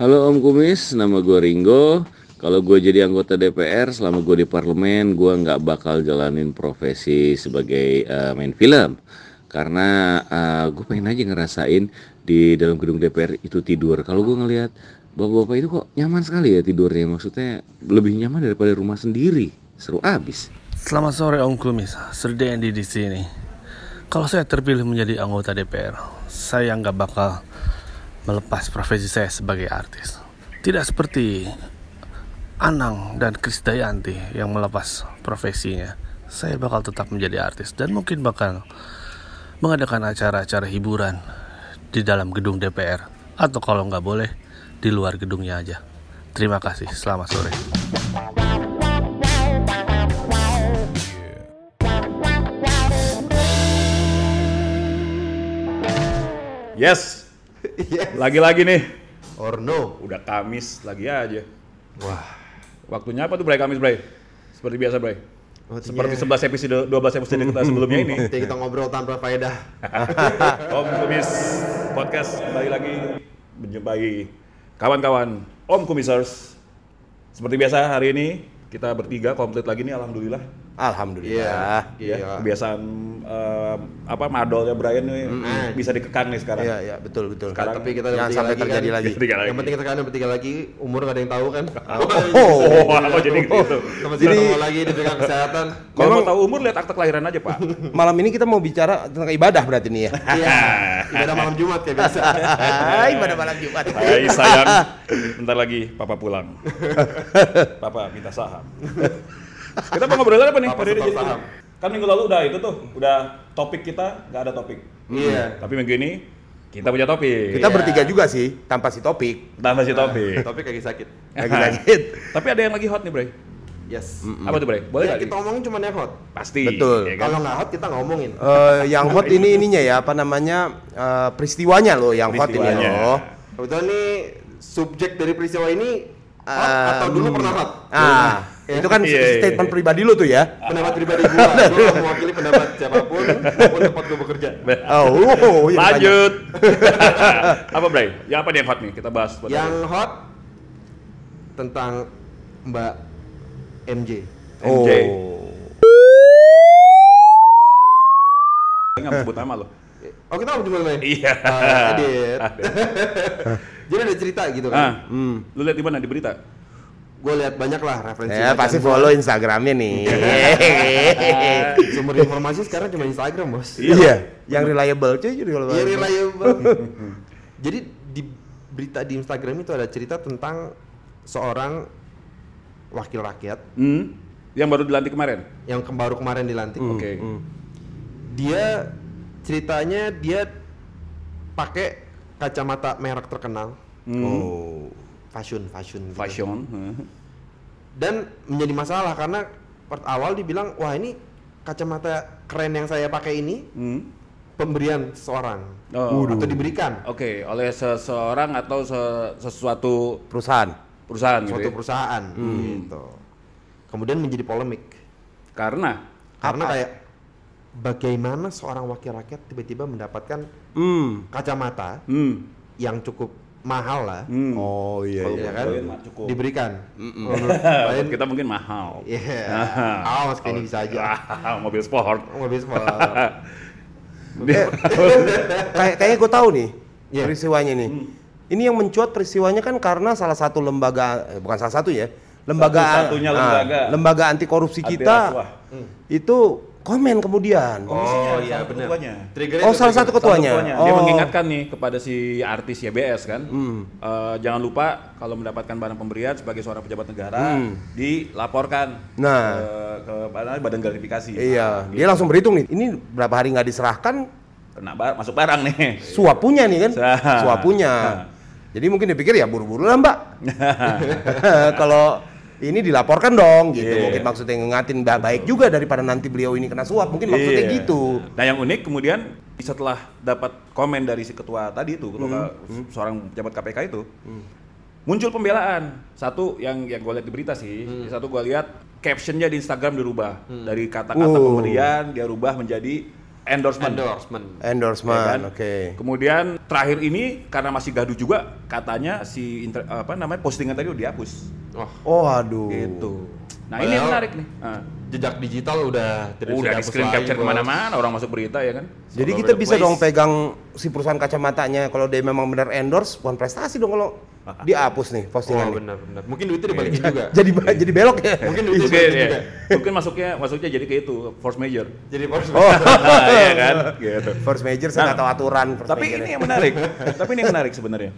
Halo Om Kumis, nama gue Ringo. Kalau gue jadi anggota DPR, selama gue di parlemen, gue nggak bakal jalanin profesi sebagai uh, main film. Karena uh, gue pengen aja ngerasain di dalam gedung DPR itu tidur. Kalau gue ngelihat bapak-bapak itu kok nyaman sekali ya tidurnya. Maksudnya lebih nyaman daripada rumah sendiri. Seru abis. Selamat sore Om Kumis, Serdendi di sini. Kalau saya terpilih menjadi anggota DPR, saya nggak bakal melepas profesi saya sebagai artis. Tidak seperti Anang dan Krisdayanti yang melepas profesinya. Saya bakal tetap menjadi artis dan mungkin bakal mengadakan acara-acara hiburan di dalam gedung DPR atau kalau nggak boleh di luar gedungnya aja. Terima kasih, selamat sore. Yes. Lagi-lagi nih. Or no. Udah Kamis lagi aja. Wah. Waktunya apa tuh Bray Kamis Bray? Seperti biasa Bray. Waktunya- Seperti 11 episode 12 episode kita sebelumnya ini. Nanti kita ngobrol tanpa faedah. Om Kumis Podcast kembali lagi menjumpai kawan-kawan Om Kumisers. Seperti biasa hari ini kita bertiga komplit lagi nih alhamdulillah. Alhamdulillah. Iya. Ya, kebiasaan eh, apa madolnya Brian nih bisa dikekang nih sekarang. Iya, iya, betul, betul. Sekarang- Tapi kita Jangan sampai lagi terjadi kan. lagi. Bertiga lagi. Yang penting sekarang bertiga lagi, umur gak ada yang tahu kan. Oh, kok jadi gitu. Kita masih ketemu lagi di bidang kesehatan. Kalau mau Memang- tahu umur lihat akte kelahiran aja, Pak. Malam ini kita mau bicara tentang ibadah berarti nih ya. Iya. Ibadah malam Jumat kayak biasa. ibadah malam Jumat. Hai sayang, bentar lagi papa pulang. Papa minta saham. Kita mau ngobrol apa nih? Papa Hari ini setor jadi- saham. Kan minggu lalu udah itu tuh, udah topik kita nggak ada topik. Iya. Tapi minggu ini kita punya topik. Kita Iya. bertiga juga sih, tanpa si topik. tambah si topik. Topik lagi sakit. Lagi sakit. Tapi ada yang lagi hot nih, Bray. Yes. Apa tuh, Bray? Boleh Ya, nggak? kita ngomongin cuma yang hot. Pasti. Betul. ya kan? Kalau nggak hot kita nggak ngomongin. Eh, yang hot ini ininya ya, apa namanya? eh, peristiwanya loh yang hot ini loh. Kebetulan nih subjek dari peristiwa ini hot atau dulu pernah hot? Ah. Itu kan Iya, iya, statement iya. pribadi lu tuh ya. pendapat pribadi gua, gua mewakili pendapat siapa pun maupun tempat gua bekerja. Oh, oh, iya, Lanjut. apa, Bray? Ya apa nih yang hot nih? Kita bahas. buat Yang hari hot tentang Mbak MJ. Oh. MJ. ini. Nggak mau sebut nama loh. Oh kita mau gimana nih? Iya. Ah, edit. Jadi ada cerita gitu Ah, kan. Hmm. lu lihat di mana di berita? Gue lihat banyak lah referensi. Ya, pasti follow Instagramnya nih. gua. Sumber informasi sekarang cuma Instagram bos. Iya, yang reliable cuy, reliable. Iya reliable. Jadi di berita di Instagram itu ada cerita tentang seorang wakil rakyat Hmm? Yang baru dilantik kemarin. yang ke- baru kemarin dilantik. Oke. Dia ceritanya dia pakai kacamata merek terkenal, Hmm. Oh. Fashion, fashion. gitu. Fashion. Dan menjadi masalah karena part awal dibilang wah ini kacamata keren yang saya pakai ini Hmm. pemberian seseorang Oh. atau diberikan Oke, oleh seseorang atau se- sesuatu Perusahaan. perusahaan gitu. suatu ya? perusahaan gitu. Kemudian menjadi polemik Karena karena kayak bagaimana seorang wakil rakyat tiba-tiba mendapatkan Hmm. kacamata hmm, yang cukup mahal lah, hmm. Oh iya iya. ya kan? Cukup. Diberikan. Menurut Brian, kita mungkin mahal. Iya. Ah. Awas kayak ini bisa aja. Ah, mobil sport. Mobil sport. Kayak kayaknya gue tahu nih Iya. peristiwanya nih. Ini yang mencuat peristiwanya kan karena salah satu lembaga eh, bukan salah satu ya, lembaga Satu-satunya ah, lembaga. lembaga anti korupsi Anti kita rasuah. itu komen kemudian. Oh iya Satu benar. ketuanya. Triggernya Oh salah satu ketuanya. Ketuanya. Oh. Dia mengingatkan nih kepada si artis YBS kan, Hmm. eh, jangan lupa kalau mendapatkan barang pemberian sebagai seorang pejabat negara Hmm. dilaporkan Nah. ke, ke badan gratifikasi. Iya, Nah, dia langsung berhitung nih. Ini berapa hari nggak diserahkan, kena bar- masuk barang nih. suap punya nih kan? Suap punya. Jadi mungkin dipikir ya buru-buru lah mbak. Kalau ini dilaporkan dong gitu. Iya. Mungkin maksudnya ngingatin ba- baik juga daripada nanti beliau ini kena suap. Mungkin maksudnya Iya. gitu. Nah yang unik kemudian setelah dapat komen dari si ketua tadi itu, ketua Hmm. seorang pejabat KPK itu, muncul pembelaan. Satu yang yang gue lihat di berita sih, Hmm. satu gue lihat captionnya di Instagram dirubah dari kata-kata Oh. pemberian dia rubah menjadi endorsement. Endorsement. Endorsement, Ya kan? oke. Kemudian terakhir ini karena masih gaduh juga katanya si inter- apa namanya postingan tadi udah dihapus. Wah, Oh, aduh. Gitu. Nah, ini yang Padahal- menarik nih. Ah. jejak digital udah tidak udah di screen capture Bos. ke mana-mana, orang masuk berita ya kan. Jadi kita bisa place. dong pegang si perusahaan kacamatanya kalau dia memang benar endorse, bukan prestasi dong kalau dihapus nih Oh, postingannya. benar benar. Mungkin duitnya dibalikin juga. jadi ba- jadi belok ya. Mungkin duitnya Mungkin, dibalikin ya. juga. Mungkin masuknya masuknya jadi kayak itu force major. Jadi bos. Oh, Iya kan? Gitu. first major saya nggak tahu aturan Tapi major ini ya. yang menarik. Tapi ini yang menarik sebenarnya.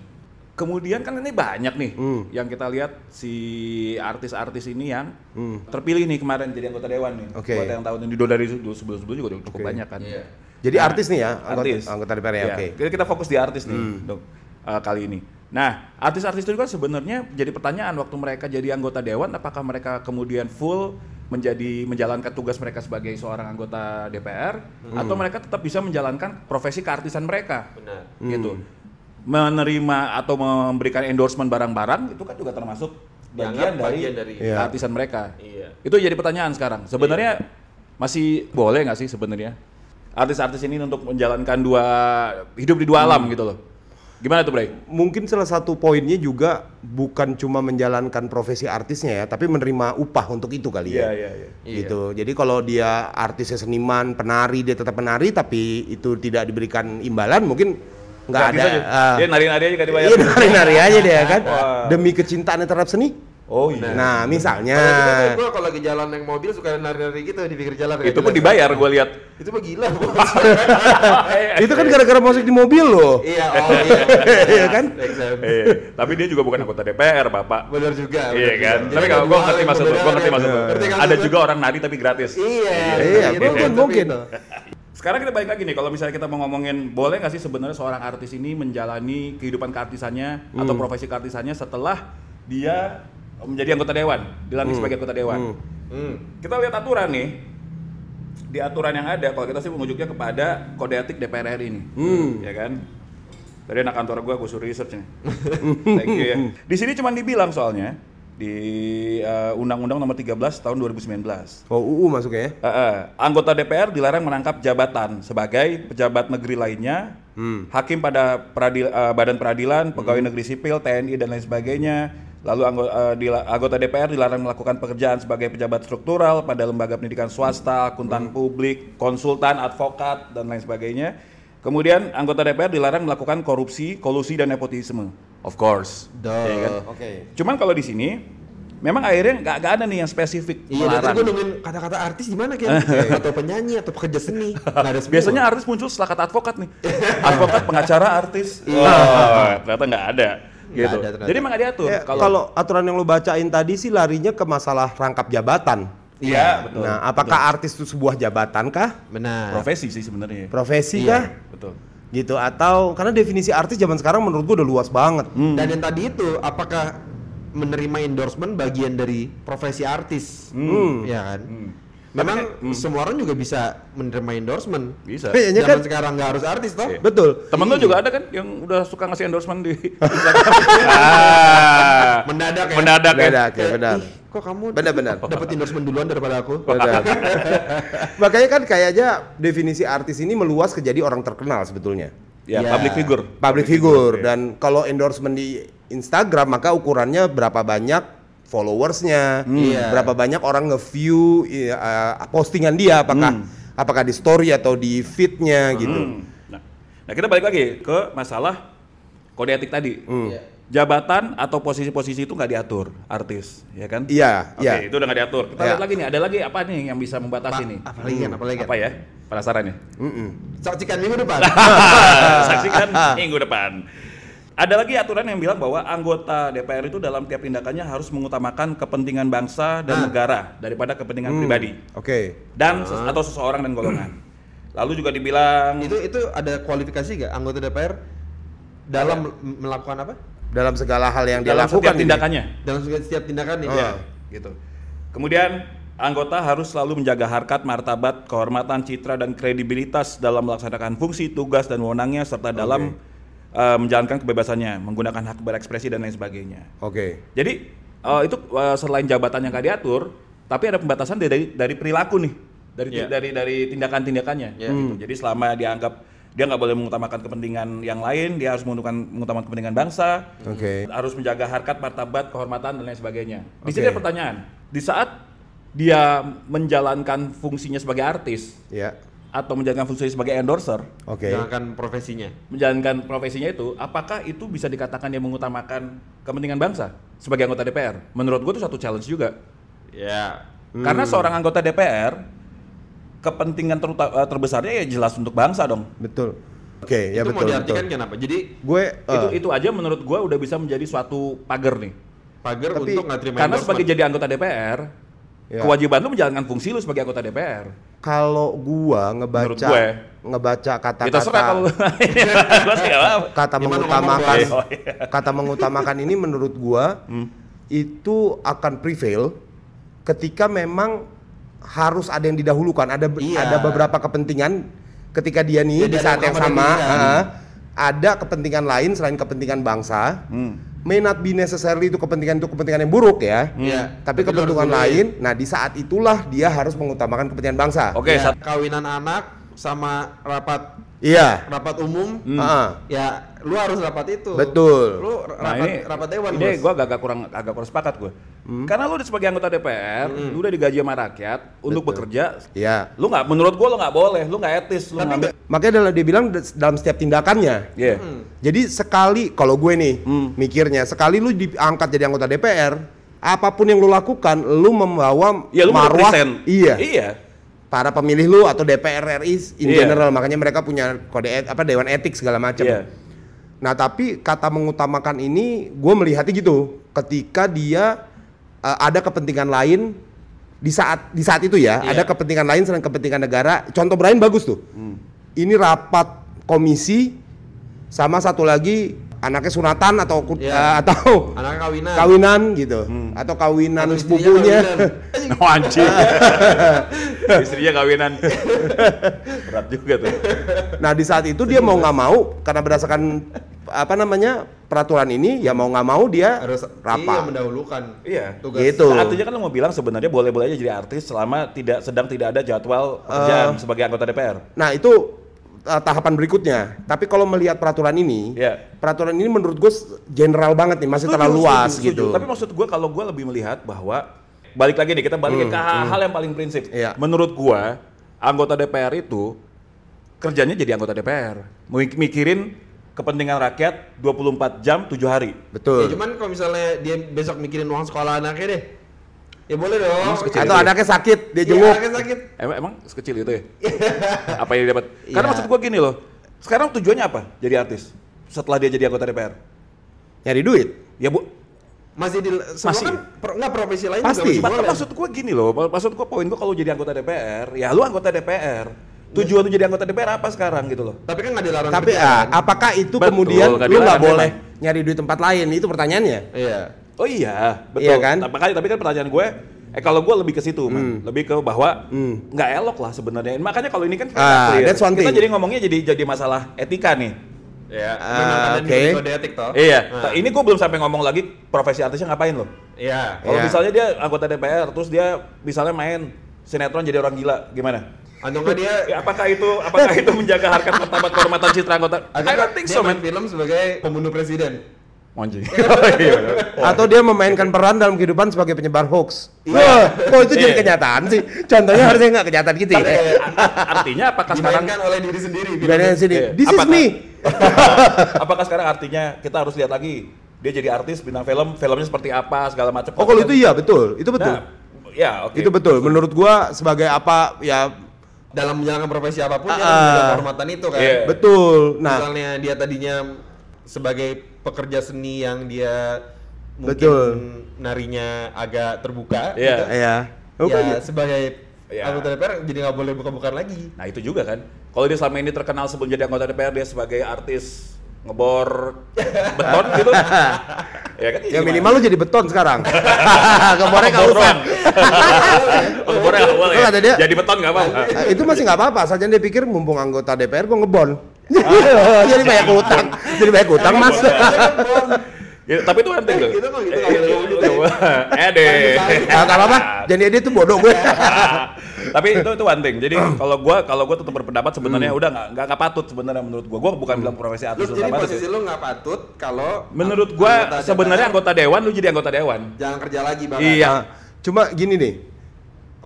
Kemudian kan ini banyak nih Hmm. yang kita lihat si artis-artis ini yang terpilih nih kemarin jadi anggota dewan nih. Hmm. Oke. Buat yang tahun ini dulu dari sebelum-sebelum juga cukup Oke. banyak kan. Jadi Nah, artis nih ya, anggota, artis. anggota DPR ya, Iya. oke. Kita, kita fokus di artis nih dok, uh, kali ini. Nah, artis-artis itu kan sebenarnya jadi pertanyaan waktu mereka jadi anggota dewan, apakah mereka kemudian full menjadi menjalankan tugas mereka sebagai seorang anggota DPR, atau mereka tetap bisa menjalankan profesi keartisan mereka? Benar. Gitu. Menerima atau memberikan endorsement barang-barang itu kan juga termasuk bagian dari, bagian dari- Iya. keartisan mereka. Iya. Itu jadi pertanyaan sekarang. Sebenarnya masih boleh nggak sih sebenarnya artis-artis ini untuk menjalankan dua hidup di dua alam gitu loh. Gimana tuh, Bray? Mungkin salah satu poinnya juga bukan cuma menjalankan profesi artisnya ya, tapi menerima upah untuk itu kali ya. iya, iya. Gitu. Jadi kalau dia artisnya seniman, penari, dia tetap penari tapi itu tidak diberikan imbalan, mungkin nggak ada. ah, Dia nari-nari aja gak dibayar. Iya nari-nari aja dia kan. Wah. Demi kecintaannya terhadap seni. Oh iya. Nah, misalnya Kalau gitu kan gua kalau lagi jalan naik mobil suka nari-nari gitu di pinggir jalan. itu pun dibayar gue lihat. Itu mah gila, Bos. itu kan gara-gara musik di mobil loh. Iya, oh iya. Iya kan? Exactly. Iya, Tapi dia juga bukan anggota DPR, Bapak. Benar juga. Iya kan? Tapi kalau gue ngerti maksud lu, gue ngerti maksud lu. kan? Kan Ada juga orang nari tapi gratis. Iya. Iya, gitu mungkin, kan, mungkin. tapi itu. Sekarang kita balik lagi nih, kalau misalnya kita mau ngomongin boleh nggak sih sebenarnya seorang artis ini menjalani kehidupan keartisannya atau profesi keartisannya setelah dia menjadi anggota dewan, dilantik sebagai anggota dewan. Hmm. Kita lihat aturan nih. Di aturan yang ada, kalau kita sih mengujuknya kepada kode etik DPR RI ini, ya kan? Tadi anak kantor gua, gue suruh research nih. Thank you ya. Di sini cuma dibilang soalnya di uh, Undang-Undang Nomor 13 Tahun 2019. Oh, UU masuknya ya. Eh, eh, anggota DPR dilarang menangkap jabatan sebagai pejabat negeri lainnya, hakim pada peradil- eh, badan peradilan, pegawai negeri sipil, TNI dan lain sebagainya. Lalu eh, anggota DPR dilarang melakukan pekerjaan sebagai pejabat struktural pada lembaga pendidikan swasta, akuntan publik, konsultan, advokat dan lain sebagainya. Kemudian anggota DPR dilarang melakukan korupsi, kolusi dan nepotisme. Of course. Duh. Iya kan? Oke. Cuman kalau di sini memang akhirnya nggak nggak ada nih yang spesifik Iya, melarang. gue nungguin kata-kata artis di mana kan? atau penyanyi atau pekerja seni. Ada semua. Biasanya artis muncul setelah kata advokat nih. advokat, pengacara, artis. Wah, ternyata nggak ada. Gitu. ada ternyata. Jadi emang nggak diatur. Ya, kalau aturan yang lo bacain tadi sih larinya ke masalah rangkap jabatan. Iya, betul. Nah, apakah artis itu sebuah jabatan kah? benar. Profesi sih sebenarnya. Profesi Iya. kah? Betul. Gitu atau karena definisi artis zaman sekarang menurut gua udah luas banget. Dan yang tadi itu apakah menerima endorsement bagian dari profesi artis? Hmm. Ya kan? Memang semua orang juga bisa menerima endorsement. Bisa. Kayaknya Zaman kan sekarang nggak harus artis toh? betul. Temen lu juga ada kan yang udah suka ngasih endorsement di ah, Mendadak ya? Mendadak ya. Beda, kayak benar. Kok kamu Benar-benar. dapat endorsement duluan daripada aku? Benar. Makanya kan kayaknya definisi artis ini meluas ke jadi orang terkenal sebetulnya. Ya, Ya. public figure. Public figure dan kalau endorsement di Instagram maka ukurannya berapa banyak followersnya, Iya. berapa banyak orang nge-view iya, eh, postingan dia apakah apakah di story atau di feednya gitu. Hmm. Nah, nah, kita balik lagi ke masalah kode etik tadi. Hmm. Iya. Jabatan atau posisi-posisi itu nggak diatur artis, ya kan? Iya, Oke, iya. itu udah nggak diatur. Kita Iya. lihat lagi nih, ada lagi apa nih yang bisa membatasi nih? Apalagi kan? Apalagi kan? Apa ya? Penasaran ya? Mm-mm. Saksikan minggu depan. Saksikan minggu depan. Ada lagi aturan yang bilang bahwa anggota DPR itu dalam tiap tindakannya harus mengutamakan kepentingan bangsa dan negara daripada kepentingan pribadi Oke. dan ses- atau seseorang dan golongan. Lalu juga dibilang itu itu ada kualifikasi nggak anggota DPR dalam m- melakukan apa? Dalam segala hal yang dia dalam lakukan setiap ini. tindakannya. Dalam setiap tindakan nih. Iya, gitu. Kemudian anggota harus selalu menjaga harkat, martabat, kehormatan, citra dan kredibilitas dalam melaksanakan fungsi, tugas dan wewenangnya serta dalam eh, menjalankan kebebasannya, menggunakan hak berekspresi dan lain sebagainya. Oke. Jadi eh, itu eh, selain jabatan yang gak diatur, tapi ada pembatasan dari dari perilaku nih. dari Iya. dari dari tindakan-tindakannya. gitu. Jadi selama dianggap dia nggak boleh mengutamakan kepentingan yang lain, dia harus mengutamakan, mengutamakan kepentingan bangsa, Oke. harus menjaga harkat, martabat, kehormatan dan lain sebagainya. Di sini ada pertanyaan, di saat dia menjalankan fungsinya sebagai artis Ya. Atau menjalankan fungsinya sebagai endorser, Oke. Jangan profesinya. menjalankan profesinya itu, apakah itu bisa dikatakan dia mengutamakan kepentingan bangsa sebagai anggota DPR? Menurut gue itu satu challenge juga. Ya. Karena seorang anggota DPR kepentingan teruta- eh, terbesarnya ya jelas untuk bangsa dong. Betul. Oke, ya itu betul. mau diartikan betul. kenapa? Jadi Gue itu eh, itu aja menurut gua udah bisa menjadi suatu pagar nih. pagar untuk nggak terima Karena sebagai jadi anggota DPR, Ya. kewajiban lu menjalankan fungsi lu sebagai anggota DPR. kalau gua ngebaca Menurut gue. ngebaca kalau kata-kata Gua sih nggak apa-apa. kata Gimana mengutamakan kata mengutamakan ini menurut gua Hmm. itu akan prevail ketika memang harus ada yang didahulukan ada Iya. ada beberapa kepentingan ketika dia nih Ya, di saat yang sama ada kepentingan lain selain kepentingan bangsa Hmm. May not be necessarily itu kepentingan itu kepentingan yang buruk ya. Iya. tapi Tapi kepentingan lain. Nah di saat itulah dia harus mengutamakan kepentingan bangsa. Oke, Ya, sat- kawinan anak sama rapat iya rapat umum. Ah, Ya, lu harus rapat itu. Betul. Lu Nah rapat ini, rapat dewan, ini gue agak kurang agak kurang sepakat gue. Karena lu sebagai anggota DPR, lu udah digaji sama rakyat untuk bekerja. iya Lu nggak, menurut gue lu nggak boleh, lu nggak etis, lu ngambil. makanya adalah dia bilang dalam setiap tindakannya Iya. Jadi sekali kalau gue nih Hmm. mikirnya sekali lu diangkat jadi anggota DPR, apa pun yang lu lakukan, lu membawa Iya, lu marwah iya Iya. Para pemilih lu atau DPR RI in Iya. general makanya mereka punya kode et- apa dewan etik segala macam. Iya. Nah tapi kata mengutamakan ini gue melihatnya gitu ketika dia uh, ada kepentingan lain di saat di saat itu ya Iya. ada kepentingan lain selain kepentingan negara. Contoh Brian bagus tuh. Hmm. Ini rapat komisi sama satu lagi anaknya sunatan atau ku- Iya. uh, atau Anak kawinan. kawinan gitu Hmm. atau kawinan Atau sepupunya. kawinan. Oh, anjing. Istrinya kawinan. Berat juga tuh. Nah di saat itu dia mau nggak mau karena berdasarkan apa namanya peraturan ini ya mau nggak mau dia harus iya rapat. mendahulukan Iya. tugas. Gitu. Nah, artinya kan lu mau bilang sebenarnya boleh-boleh aja jadi artis selama tidak sedang tidak ada jadwal pekerjaan sebagai anggota DPR. Nah itu uh, tahapan berikutnya. Tapi kalau melihat peraturan ini, Iya. peraturan ini menurut gue general banget nih, masih Setuju, terlalu luas setuju, gitu. setuju. Tapi maksud gue kalau gue lebih melihat bahwa balik lagi nih kita balikin ke hal-hal yang paling prinsip. Iya. Menurut gue anggota DPR itu kerjanya jadi anggota DPR, Mik- mikirin kepentingan rakyat 24 jam 7 hari. Ya, Betul. cuman kalau misalnya dia besok mikirin uang sekolah anaknya deh. Ya boleh dong. Atau itu ya? anaknya sakit, dia Iya, jenguk. anaknya sakit. Emang, emang sekecil itu ya? apa yang dia dapat? Karena Iya. maksud gue gini loh. Sekarang tujuannya apa jadi artis? Setelah dia jadi anggota DPR? Nyari duit. Ya bu, Masih di semua Masih. kan pro, enggak profesi lain Pasti. juga masih maksud gue gini loh, maksud gue poin gue kalau jadi anggota DPR, ya lu anggota DPR. Tujuan lu jadi anggota DPR apa sekarang gitu loh? Tapi kan nggak dilarang Tapi ah, kan? apakah itu Betul, kemudian lu nggak boleh memang. nyari duit tempat lain? Itu pertanyaannya. Iya. Oh iya, betul. Iya kan? Tapi, tapi kan pertanyaan gue, eh kalau gue lebih ke situ, man. lebih ke bahwa Hmm. nggak elok lah sebenarnya. Makanya kalau ini kan Ah, clear. that's one kita thing. jadi ngomongnya jadi jadi masalah etika nih. Iya. Ah, Memang ada oke. di kode etik toh. Iya. Nah. Ini gue belum sampai ngomong lagi profesi artisnya ngapain loh. Iya. Kalau Iya. misalnya dia anggota DPR, terus dia misalnya main sinetron jadi orang gila, gimana? Atau nggak dia Ya, apakah itu apakah itu menjaga harkat martabat kehormatan citra anggota? I don't think dia so, main man. film sebagai pembunuh presiden. Anjing. Iya, bener. Atau dia memainkan peran dalam kehidupan sebagai penyebar hoax. Iya. Wah, kok itu jadi Iya. kenyataan sih? Contohnya harusnya nggak kenyataan gitu ya. Artinya apakah sekarang Dimainkan oleh diri sendiri. Dibandingkan sini, Iya. this is Apakah- me. apakah sekarang artinya kita harus lihat lagi dia jadi artis bintang film, filmnya seperti apa segala macam. Oh, kalau itu iya betul. Itu betul. Nah, ya, oke. Itu betul. Menurut gua sebagai apa ya Dalam menjalankan profesi apa pun menjaga ah. kehormatan itu kan. Iya. betul. Nah, Misalnya dia tadinya sebagai pekerja seni yang dia mungkin Betul. narinya agak terbuka Iya. gitu. ya. Oh, ya sebagai Iya. anggota DPR jadi nggak boleh buka-bukan lagi. Nah, itu juga kan. Kalau dia selama ini terkenal sebelum jadi anggota DPR dia sebagai artis ngebor beton gitu. ya kan? Ya minimal lu jadi beton sekarang. Kebornya nggak Ngebor usah. ngebornya nggak boleh. Dia- Jadi beton nggak apa-apa. Eh, itu masih nggak apa-apa, asalnya dia pikir mumpung anggota DPR gua ngebon. Jadi banyak utang, jadi banyak utang mas. Ya, tapi itu penting tuh. Gitu kok, gitu gitu. Eh deh. Nah, nggak apa-apa, jadi dia tuh bodoh gue. Tapi itu itu one thing. Jadi kalau gua kalau gua tetap berpendapat sebenarnya udah nggak nggak patut sebenarnya menurut gua. Gua bukan bilang profesi artis lu jadi posisi lu nggak patut kalau Menurut anggota sebenarnya anggota dewan lu jadi anggota dewan. jangan kerja lagi bang. Iya. Nah, cuma gini nih,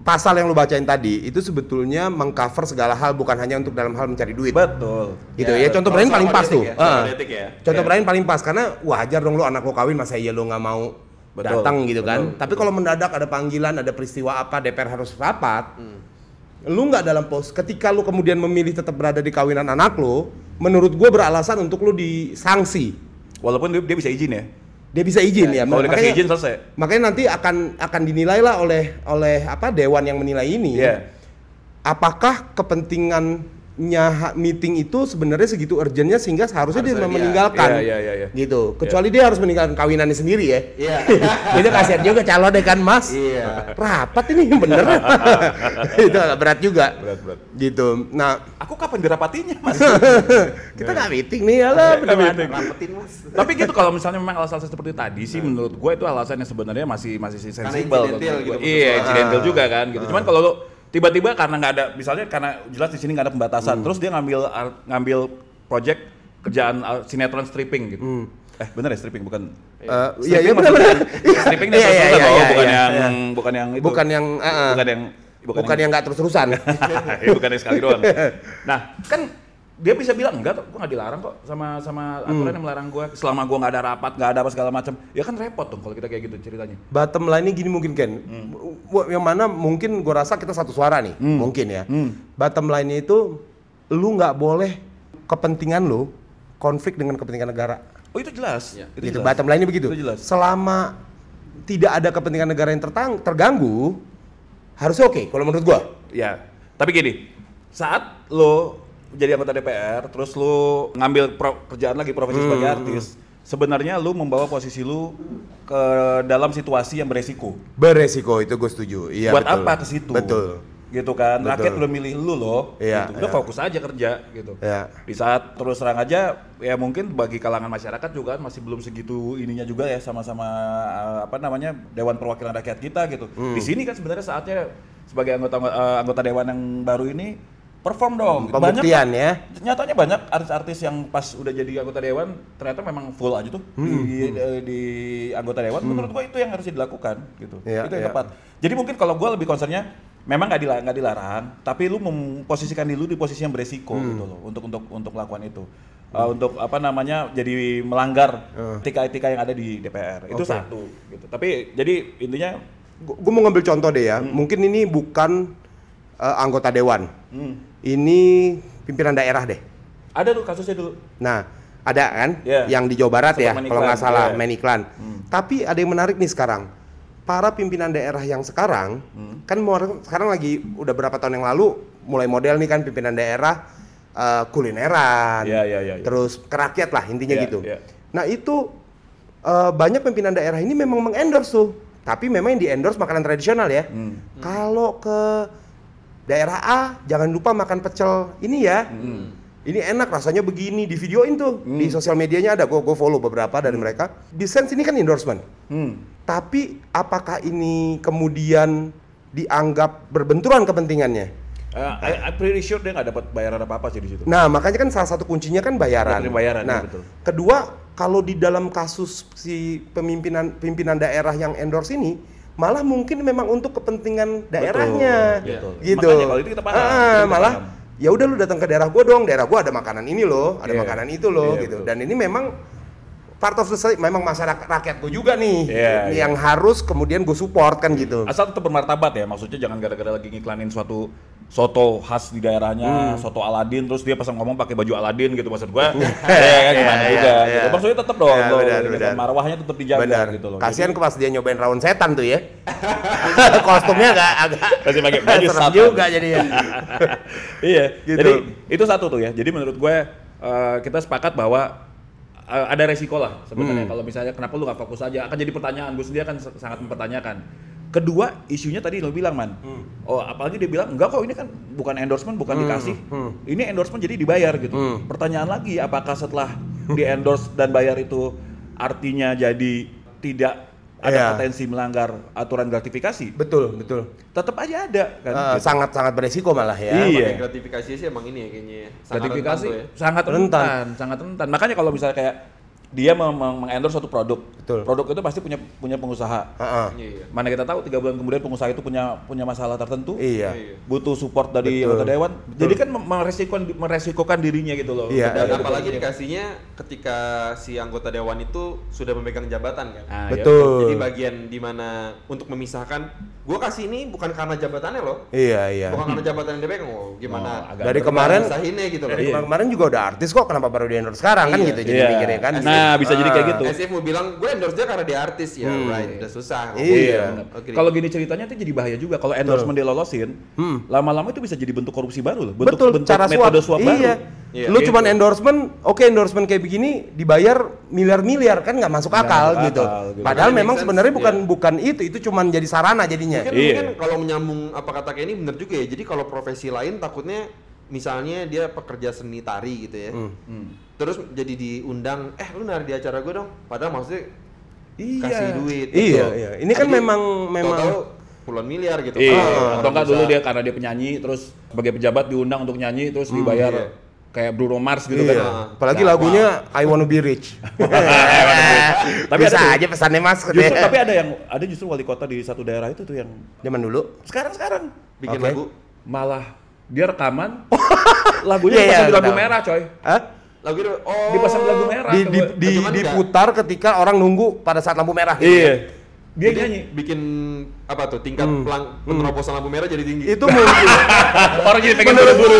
pasal yang lu bacain tadi itu sebetulnya mengcover segala hal bukan hanya untuk dalam hal mencari duit. Betul. gitu ya, contoh Kalau Brian paling pas tuh. ya, etik ya. Contoh. Brian paling pas karena wajar dong lu anak lo kawin masa iya lu nggak mau Betul, datang gitu kan. betul, Tapi kalau mendadak ada panggilan, ada peristiwa apa, DPR harus rapat. Lu nggak dalam pos. Ketika lu kemudian memilih tetap berada di kawinan anak lu, menurut gue beralasan untuk lu disanksi. Walaupun dia bisa izin ya. Dia bisa izin ya. Kalau dikasih izin selesai. Makanya nanti akan akan dinilai lah oleh oleh apa dewan yang menilai ini. Iya. Apakah kepentingannya ha- meeting itu sebenarnya segitu urgentnya sehingga seharusnya dia Harusnya dia. meninggalkan. Iya, iya, iya, iya. Gitu. Kecuali dia harus meninggalkan kawinannya sendiri ya. Iya. itu kasihan juga calon deh kan Mas. Iya. Rapat ini bener. itu agak berat juga. Berat, berat. Gitu. Nah, Aku kapan dirapatinya, Mas? kita nggak meeting nih ya lah. Nggak beneran. meeting. Rapetin mas. Tapi gitu kalau misalnya memang alasan seperti tadi sih menurut gue itu alasan yang sebenarnya masih masih sensibel. gitu, Iya, incidental juga kan gitu. Cuman kalau lo tiba-tiba karena nggak ada misalnya karena jelas di sini nggak ada pembatasan, terus dia ngambil ngambil project kerjaan uh, sinetron stripping gitu. Eh bener ya stripping bukan Eh, iya iya benar benar. stripping Iya, iya, iya, iya, bukan iya, yang iya. bukan yang itu. Bukan yang, uh, uh. bukan yang Bukan, yang nggak terus-terusan. Ya, bukan yang sekali doang. Nah, kan dia bisa bilang enggak kok, gue nggak dilarang kok sama sama aturan yang melarang gue. Selama gue nggak ada rapat, nggak ada apa segala macam, ya kan repot dong kalau kita kayak gitu ceritanya. Bottom line-nya gini mungkin Ken. W- Yang mana mungkin gue rasa kita satu suara nih, mungkin ya. Bottom line-nya itu lu nggak boleh kepentingan lu konflik dengan kepentingan negara. Oh itu jelas. Itu gitu. jelas. Bottom line-nya begitu. Itu jelas. Selama tidak ada kepentingan negara yang tertang- terganggu, harusnya oke kalau menurut gua. Ya, tapi gini, saat lo jadi anggota DPR, terus lo ngambil pro- kerjaan lagi profesi sebagai artis, sebenarnya lo membawa posisi lo ke dalam situasi yang beresiko. Beresiko itu gue setuju. Iya Buat betul. apa ke situ? Betul. Gitu kan, Betul. rakyat udah milih lu loh. Iya, gitu. Udah iya. fokus aja kerja gitu. Iya. Di saat terus terang aja, ya mungkin bagi kalangan masyarakat juga kan masih belum segitu ininya juga ya sama-sama eh, apa namanya Dewan Perwakilan Rakyat kita gitu. Hmm. Di sini kan sebenarnya saatnya sebagai anggota eh, anggota dewan yang baru ini perform dong. Pembuktian Banyak- ya. Nyatanya banyak artis-artis yang pas udah jadi anggota dewan ternyata memang full aja tuh Hmm. di, di- di anggota dewan. Menurut gua itu yang harus dilakukan gitu. Iya, itu yang iya. tepat. Jadi mungkin kalau gua lebih concernnya memang nggak dilarang, nggak dilarang, tapi lu memposisikan diri lu di posisi yang beresiko Hmm. gitu loh untuk untuk untuk melakukan itu. Uh, untuk apa namanya jadi melanggar etika-etika yang ada di DPR. Itu Oke. satu gitu. Tapi jadi intinya Gue mau ngambil contoh deh Hmm. ya. Mungkin ini bukan eh, anggota dewan. hmm, Ini pimpinan daerah deh. ada tuh kasusnya dulu. Nah, ada kan Iya. yang di Jawa Barat ya, Sempat kalau nggak salah iya. main iklan. Tapi ada yang menarik nih sekarang. Para pimpinan daerah yang sekarang Hmm. kan mau- sekarang lagi udah berapa tahun yang lalu mulai model nih kan pimpinan daerah eh, kulineran. Iya, iya, iya, iya. Terus kerakyat lah intinya Iya, gitu. iya. Nah, itu eh, banyak pimpinan daerah ini memang mengendorse tuh. Tapi memang yang di endorse makanan tradisional ya. Hmm. Kalau ke daerah A jangan lupa makan pecel ini ya. Hmm. Ini enak rasanya begini di videoin tuh di sosial medianya ada gue follow beberapa dari mereka. Di Sense ini kan endorsement. Hmm. Tapi apakah ini kemudian dianggap berbenturan kepentingannya? Uh, I, I'm pretty sure dia nggak dapat bayaran apa apa sih di situ. Nah, makanya kan salah satu kuncinya kan bayaran. Betul, bayaran, nah, ya, betul. kedua, kalau di dalam kasus si pemimpinan pimpinan daerah yang endorse ini, malah mungkin memang untuk kepentingan daerahnya, betul. gitu. Makanya kalau itu kita paham, Ah, kita malah ya udah lu datang ke daerah gua dong, daerah gua ada makanan ini loh, ada Iya. makanan itu loh, Iya, gitu. betul. Dan ini memang part of the society, memang masyarakat rakyat gua juga nih, Iya, yang harus kemudian gue support kan gitu. Asal tetap bermartabat ya, maksudnya jangan gara-gara lagi ngiklanin suatu soto khas di daerahnya, Hmm. soto Aladin, terus dia pasang ngomong pakai baju Aladin gitu maksud gua. ya kan gimana Iya, juga iya, gitu. iya. Maksudnya tetap dong, Iya, loh, benar, benar. marwahnya tetap dijaga Benar. gitu loh. Kasihan Jadi- pas dia nyobain rawon setan tuh ya. Kostumnya agak agak Masih pakai baju serem setan. juga jadinya. iya. Gitu. Jadi itu satu tuh ya. Jadi menurut gue eh, kita sepakat bahwa eh, ada resiko lah sebenarnya Hmm. kalau misalnya kenapa lu nggak fokus aja akan jadi pertanyaan gue sendiri akan sangat mempertanyakan. Kedua isunya tadi lo bilang man, Hmm. oh apalagi dia bilang enggak kok ini kan bukan endorsement bukan dikasih, ini endorsement jadi dibayar gitu. Hmm. Pertanyaan lagi apakah setelah di endorse dan bayar itu artinya jadi tidak ada Iya. potensi melanggar aturan gratifikasi, Betul, betul. tetap aja ada kan. Eh, gitu. sangat sangat beresiko malah ya. Iya. Gratifikasi sih emang ini ya kayaknya. ya. Sangat gratifikasi rentan ya. sangat Rentan. rentan. sangat rentan. Makanya kalau misalnya kayak dia meng- meng- mengendorse suatu produk, Betul. produk itu pasti punya punya pengusaha. Heeh. Iya, iya. Mana kita tahu tiga bulan kemudian pengusaha itu punya punya masalah tertentu, Iya. Iya. butuh support dari Betul. anggota dewan. Jadi kan meresikokan meresikokan dirinya gitu loh. Iya. Dan apalagi dikasihnya ketika si anggota dewan itu sudah memegang jabatan kan. Ah, iya. Betul. Jadi bagian di mana untuk memisahkan, gua kasih ini bukan karena jabatannya loh, Iya, iya. bukan karena jabatan yang dia pegang. Oh, gimana? Oh, agak Dari kemarin gitu loh. dari kemarin juga udah artis kok kenapa baru di endorse sekarang kan Iya. gitu jadi Iya. mikirnya kan. Nah, bisa jadi kayak gitu. SF mau bilang gue endorse dia karena dia artis ya, right? Udah susah. Hmm. Iya. benar. Oke. Kalau gini ceritanya itu jadi bahaya juga. Kalau endorsement dilolosin, lama-lama itu bisa jadi bentuk korupsi baru loh. Bentuk, Hmm. Betul, bentuk cara suap. metode suap baru. iya. Iya. Lu Gitu. cuman endorsement, oke endorsement kayak begini dibayar miliar-miliar kan nggak masuk akal masuk gitu. akal, gitu. Padahal Makanya memang sebenarnya bukan iya. bukan itu, itu cuman jadi sarana jadinya. Mungkin, Iya. mungkin kalau menyambung apa kata kayak ini bener juga ya. Jadi kalau profesi lain takutnya misalnya dia pekerja seni tari gitu ya. Hmm. Terus jadi diundang, eh lu nari di acara gue dong. Padahal maksudnya Iya. kasih duit. Iya, gitu. iya. Ini kan Jadi, memang- memang- tahu-tahu puluhan miliar gitu. Iya, Ah, atau enggak bisa. dulu dia karena dia penyanyi terus sebagai pejabat diundang untuk nyanyi terus dibayar iya. kayak Bruno Mars gitu Iya. kan. Apalagi Nah, lagunya I Wanna Be Rich. Tapi Bisa ada tuh. aja pesannya Mas Justru tapi ada yang ada justru wali kota di satu daerah itu tuh yang Zaman dulu. sekarang-sekarang bikin Oke. lagu. malah dia rekaman lagunya Iya, iya, dipasang di aku lagu tahu. merah coy. Hah? Lagu itu oh Dipasang di lagu merah. Di, di, di- Cuman enggak. diputar ketika orang nunggu pada saat lampu merah. gitu. Iya. Dia Jadi nyanyi. bikin apa tuh tingkat Hmm. pelang penerobosan lampu merah jadi tinggi. Itu mungkin Orang jadi pengen buru-buru.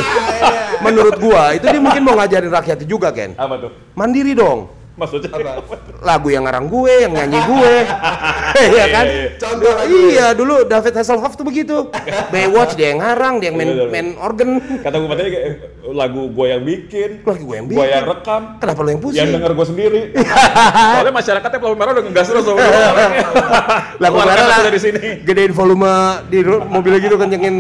menurut gua itu dia mungkin mau ngajarin rakyatnya juga Ken. Apa tuh? Mandiri dong. Maksudnya Apa? Lagu yang ngarang gue, yang nyanyi gue. Iya kan? iya, iya. Contoh lagu. Iya, dulu David Hasselhoff tuh begitu. Baywatch dia yang ngarang, dia yang main, Iya, iya. main organ. Kata gue katanya kayak lagu gue yang bikin, Lagu gue yang gue bikin. yang rekam, Kenapa lo yang pusing? yang denger gue sendiri. Soalnya masyarakatnya pelampu merah udah ngegas terus sama gue. Lagu merah lah. dari sini. Gedein volume di mobilnya gitu kencengin.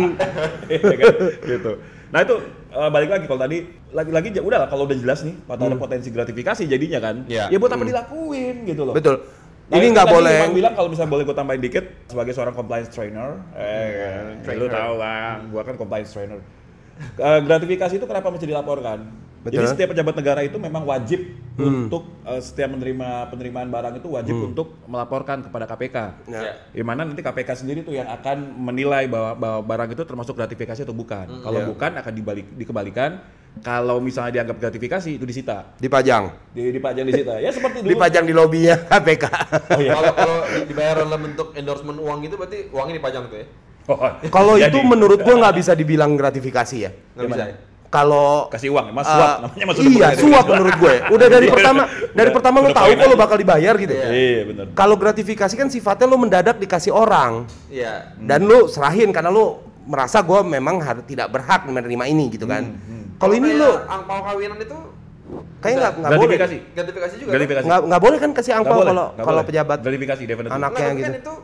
Iya kan? gitu. Nah itu eh, balik lagi kalau tadi lagi-lagi ja- udah lah kalau udah jelas nih pada ada potensi gratifikasi jadinya kan. Iya. Ya buat apa dilakuin gitu loh. Betul. Nah, Ini nggak boleh. Bang bilang kalau misalnya boleh gue tambahin dikit sebagai seorang compliance trainer, eh, kan, lu tahu lah, gue kan compliance trainer. Eh, gratifikasi itu kenapa mesti dilaporkan? Betul. Jadi setiap pejabat negara itu memang wajib untuk eh, setiap menerima penerimaan barang itu wajib untuk melaporkan kepada KPK. Ya. Di mana nanti KPK sendiri tuh yang akan menilai bahwa, bahwa barang itu termasuk gratifikasi atau bukan. Kalau Ya. bukan akan dibalik dikembalikan. Kalau misalnya dianggap gratifikasi itu disita, Dipajang. di, dipajang disita. Ya seperti dulu. Dipajang di lobinya KPK. Oh, iya. Kalau kalau di- dibayar dalam bentuk endorsement uang gitu berarti uangnya dipajang tuh ya. Oh, Kalau itu menurut gua nggak bisa dibilang gratifikasi ya. Nggak bisa. Gimana? ya? Kalau kasih uang, mas Uh, suap namanya mas iya, suap menurut gue. Udah dari pertama, dari Udah- pertama lo tahu poin kok lo aja. bakal dibayar gitu. Iya benar. Kalau gratifikasi kan sifatnya lo mendadak dikasih orang Iya. dan lo serahin karena lo merasa gue memang har- tidak berhak menerima ini gitu kan. Kalau ini lo angpau kawinan itu kayak nggak nggak boleh. Gratifikasi. juga. Gratifikasi. Nggak nggak boleh kan kasih angpau kalau kalau boleh. pejabat gratifikasi definitely. anak- Kan? anaknya Nah, gitu. kan itu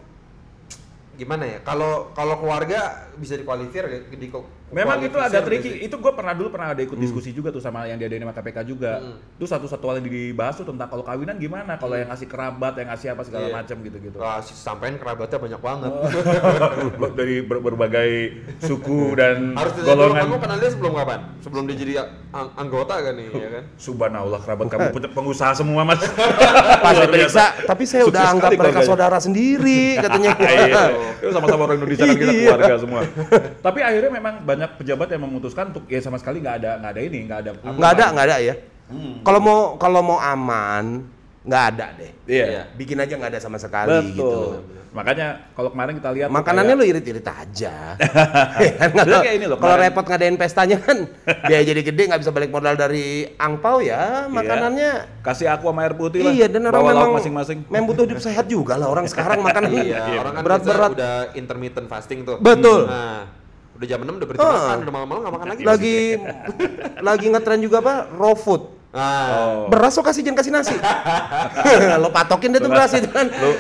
gimana ya? Kalau kalau keluarga bisa dikualifikasi ya, di Memang itu nggak tricky. sih? Itu gue pernah dulu pernah ada ikut Hmm. diskusi juga tuh sama yang diadain sama KPK juga. Itu satu-satu hal yang dibahas tuh tentang kalau kawinan gimana, kalau yang ngasih kerabat, yang ngasih apa segala Iya. macam gitu-gitu. Si- sampein kerabatnya banyak banget. Dari ber- berbagai suku dan Harus golongan. kamu kenal dia sebelum kapan? Sebelum dia jadi ang- anggota kan nih, ya kan? Subhanallah kerabat kamu punya pengusaha semua mas. pas diperiksa, tapi saya Sukses udah anggap mereka keluarganya. saudara sendiri katanya. Iya, itu sama-sama orang Indonesia kan kita Iya. keluarga semua. Tapi akhirnya memang banyak pejabat yang memutuskan untuk ya sama sekali nggak ada nggak ada ini nggak ada Nggak ada, nggak ada ya. Kalau mau kalau mau aman, nggak ada deh. Iya. Bikin aja nggak ada sama sekali gitu. Betul. Makanya kalau kemarin kita lihat Makanannya kayak- lo irit-irit aja. Ya kan? Tahu. kayak ini loh, Kalau kemarin- repot ngadain pestanya kan, biaya jadi gede nggak bisa balik modal dari angpau ya. Makanannya kasih aku sama air putih lah. iya dan orang Bawa lauk memang masing-masing. memang butuh hidup sehat juga lah orang sekarang makan Iya, orang kan berat-berat. udah intermittent fasting tuh. Betul. Nah, udah jam 6 udah berhenti Ah. makan, udah malam-malam nggak makan lagi. lagi lagi ngetren juga apa raw food. Nah, Beras lo kasih jangan kasih nasi. lo patokin deh tuh beras itu kan. Lu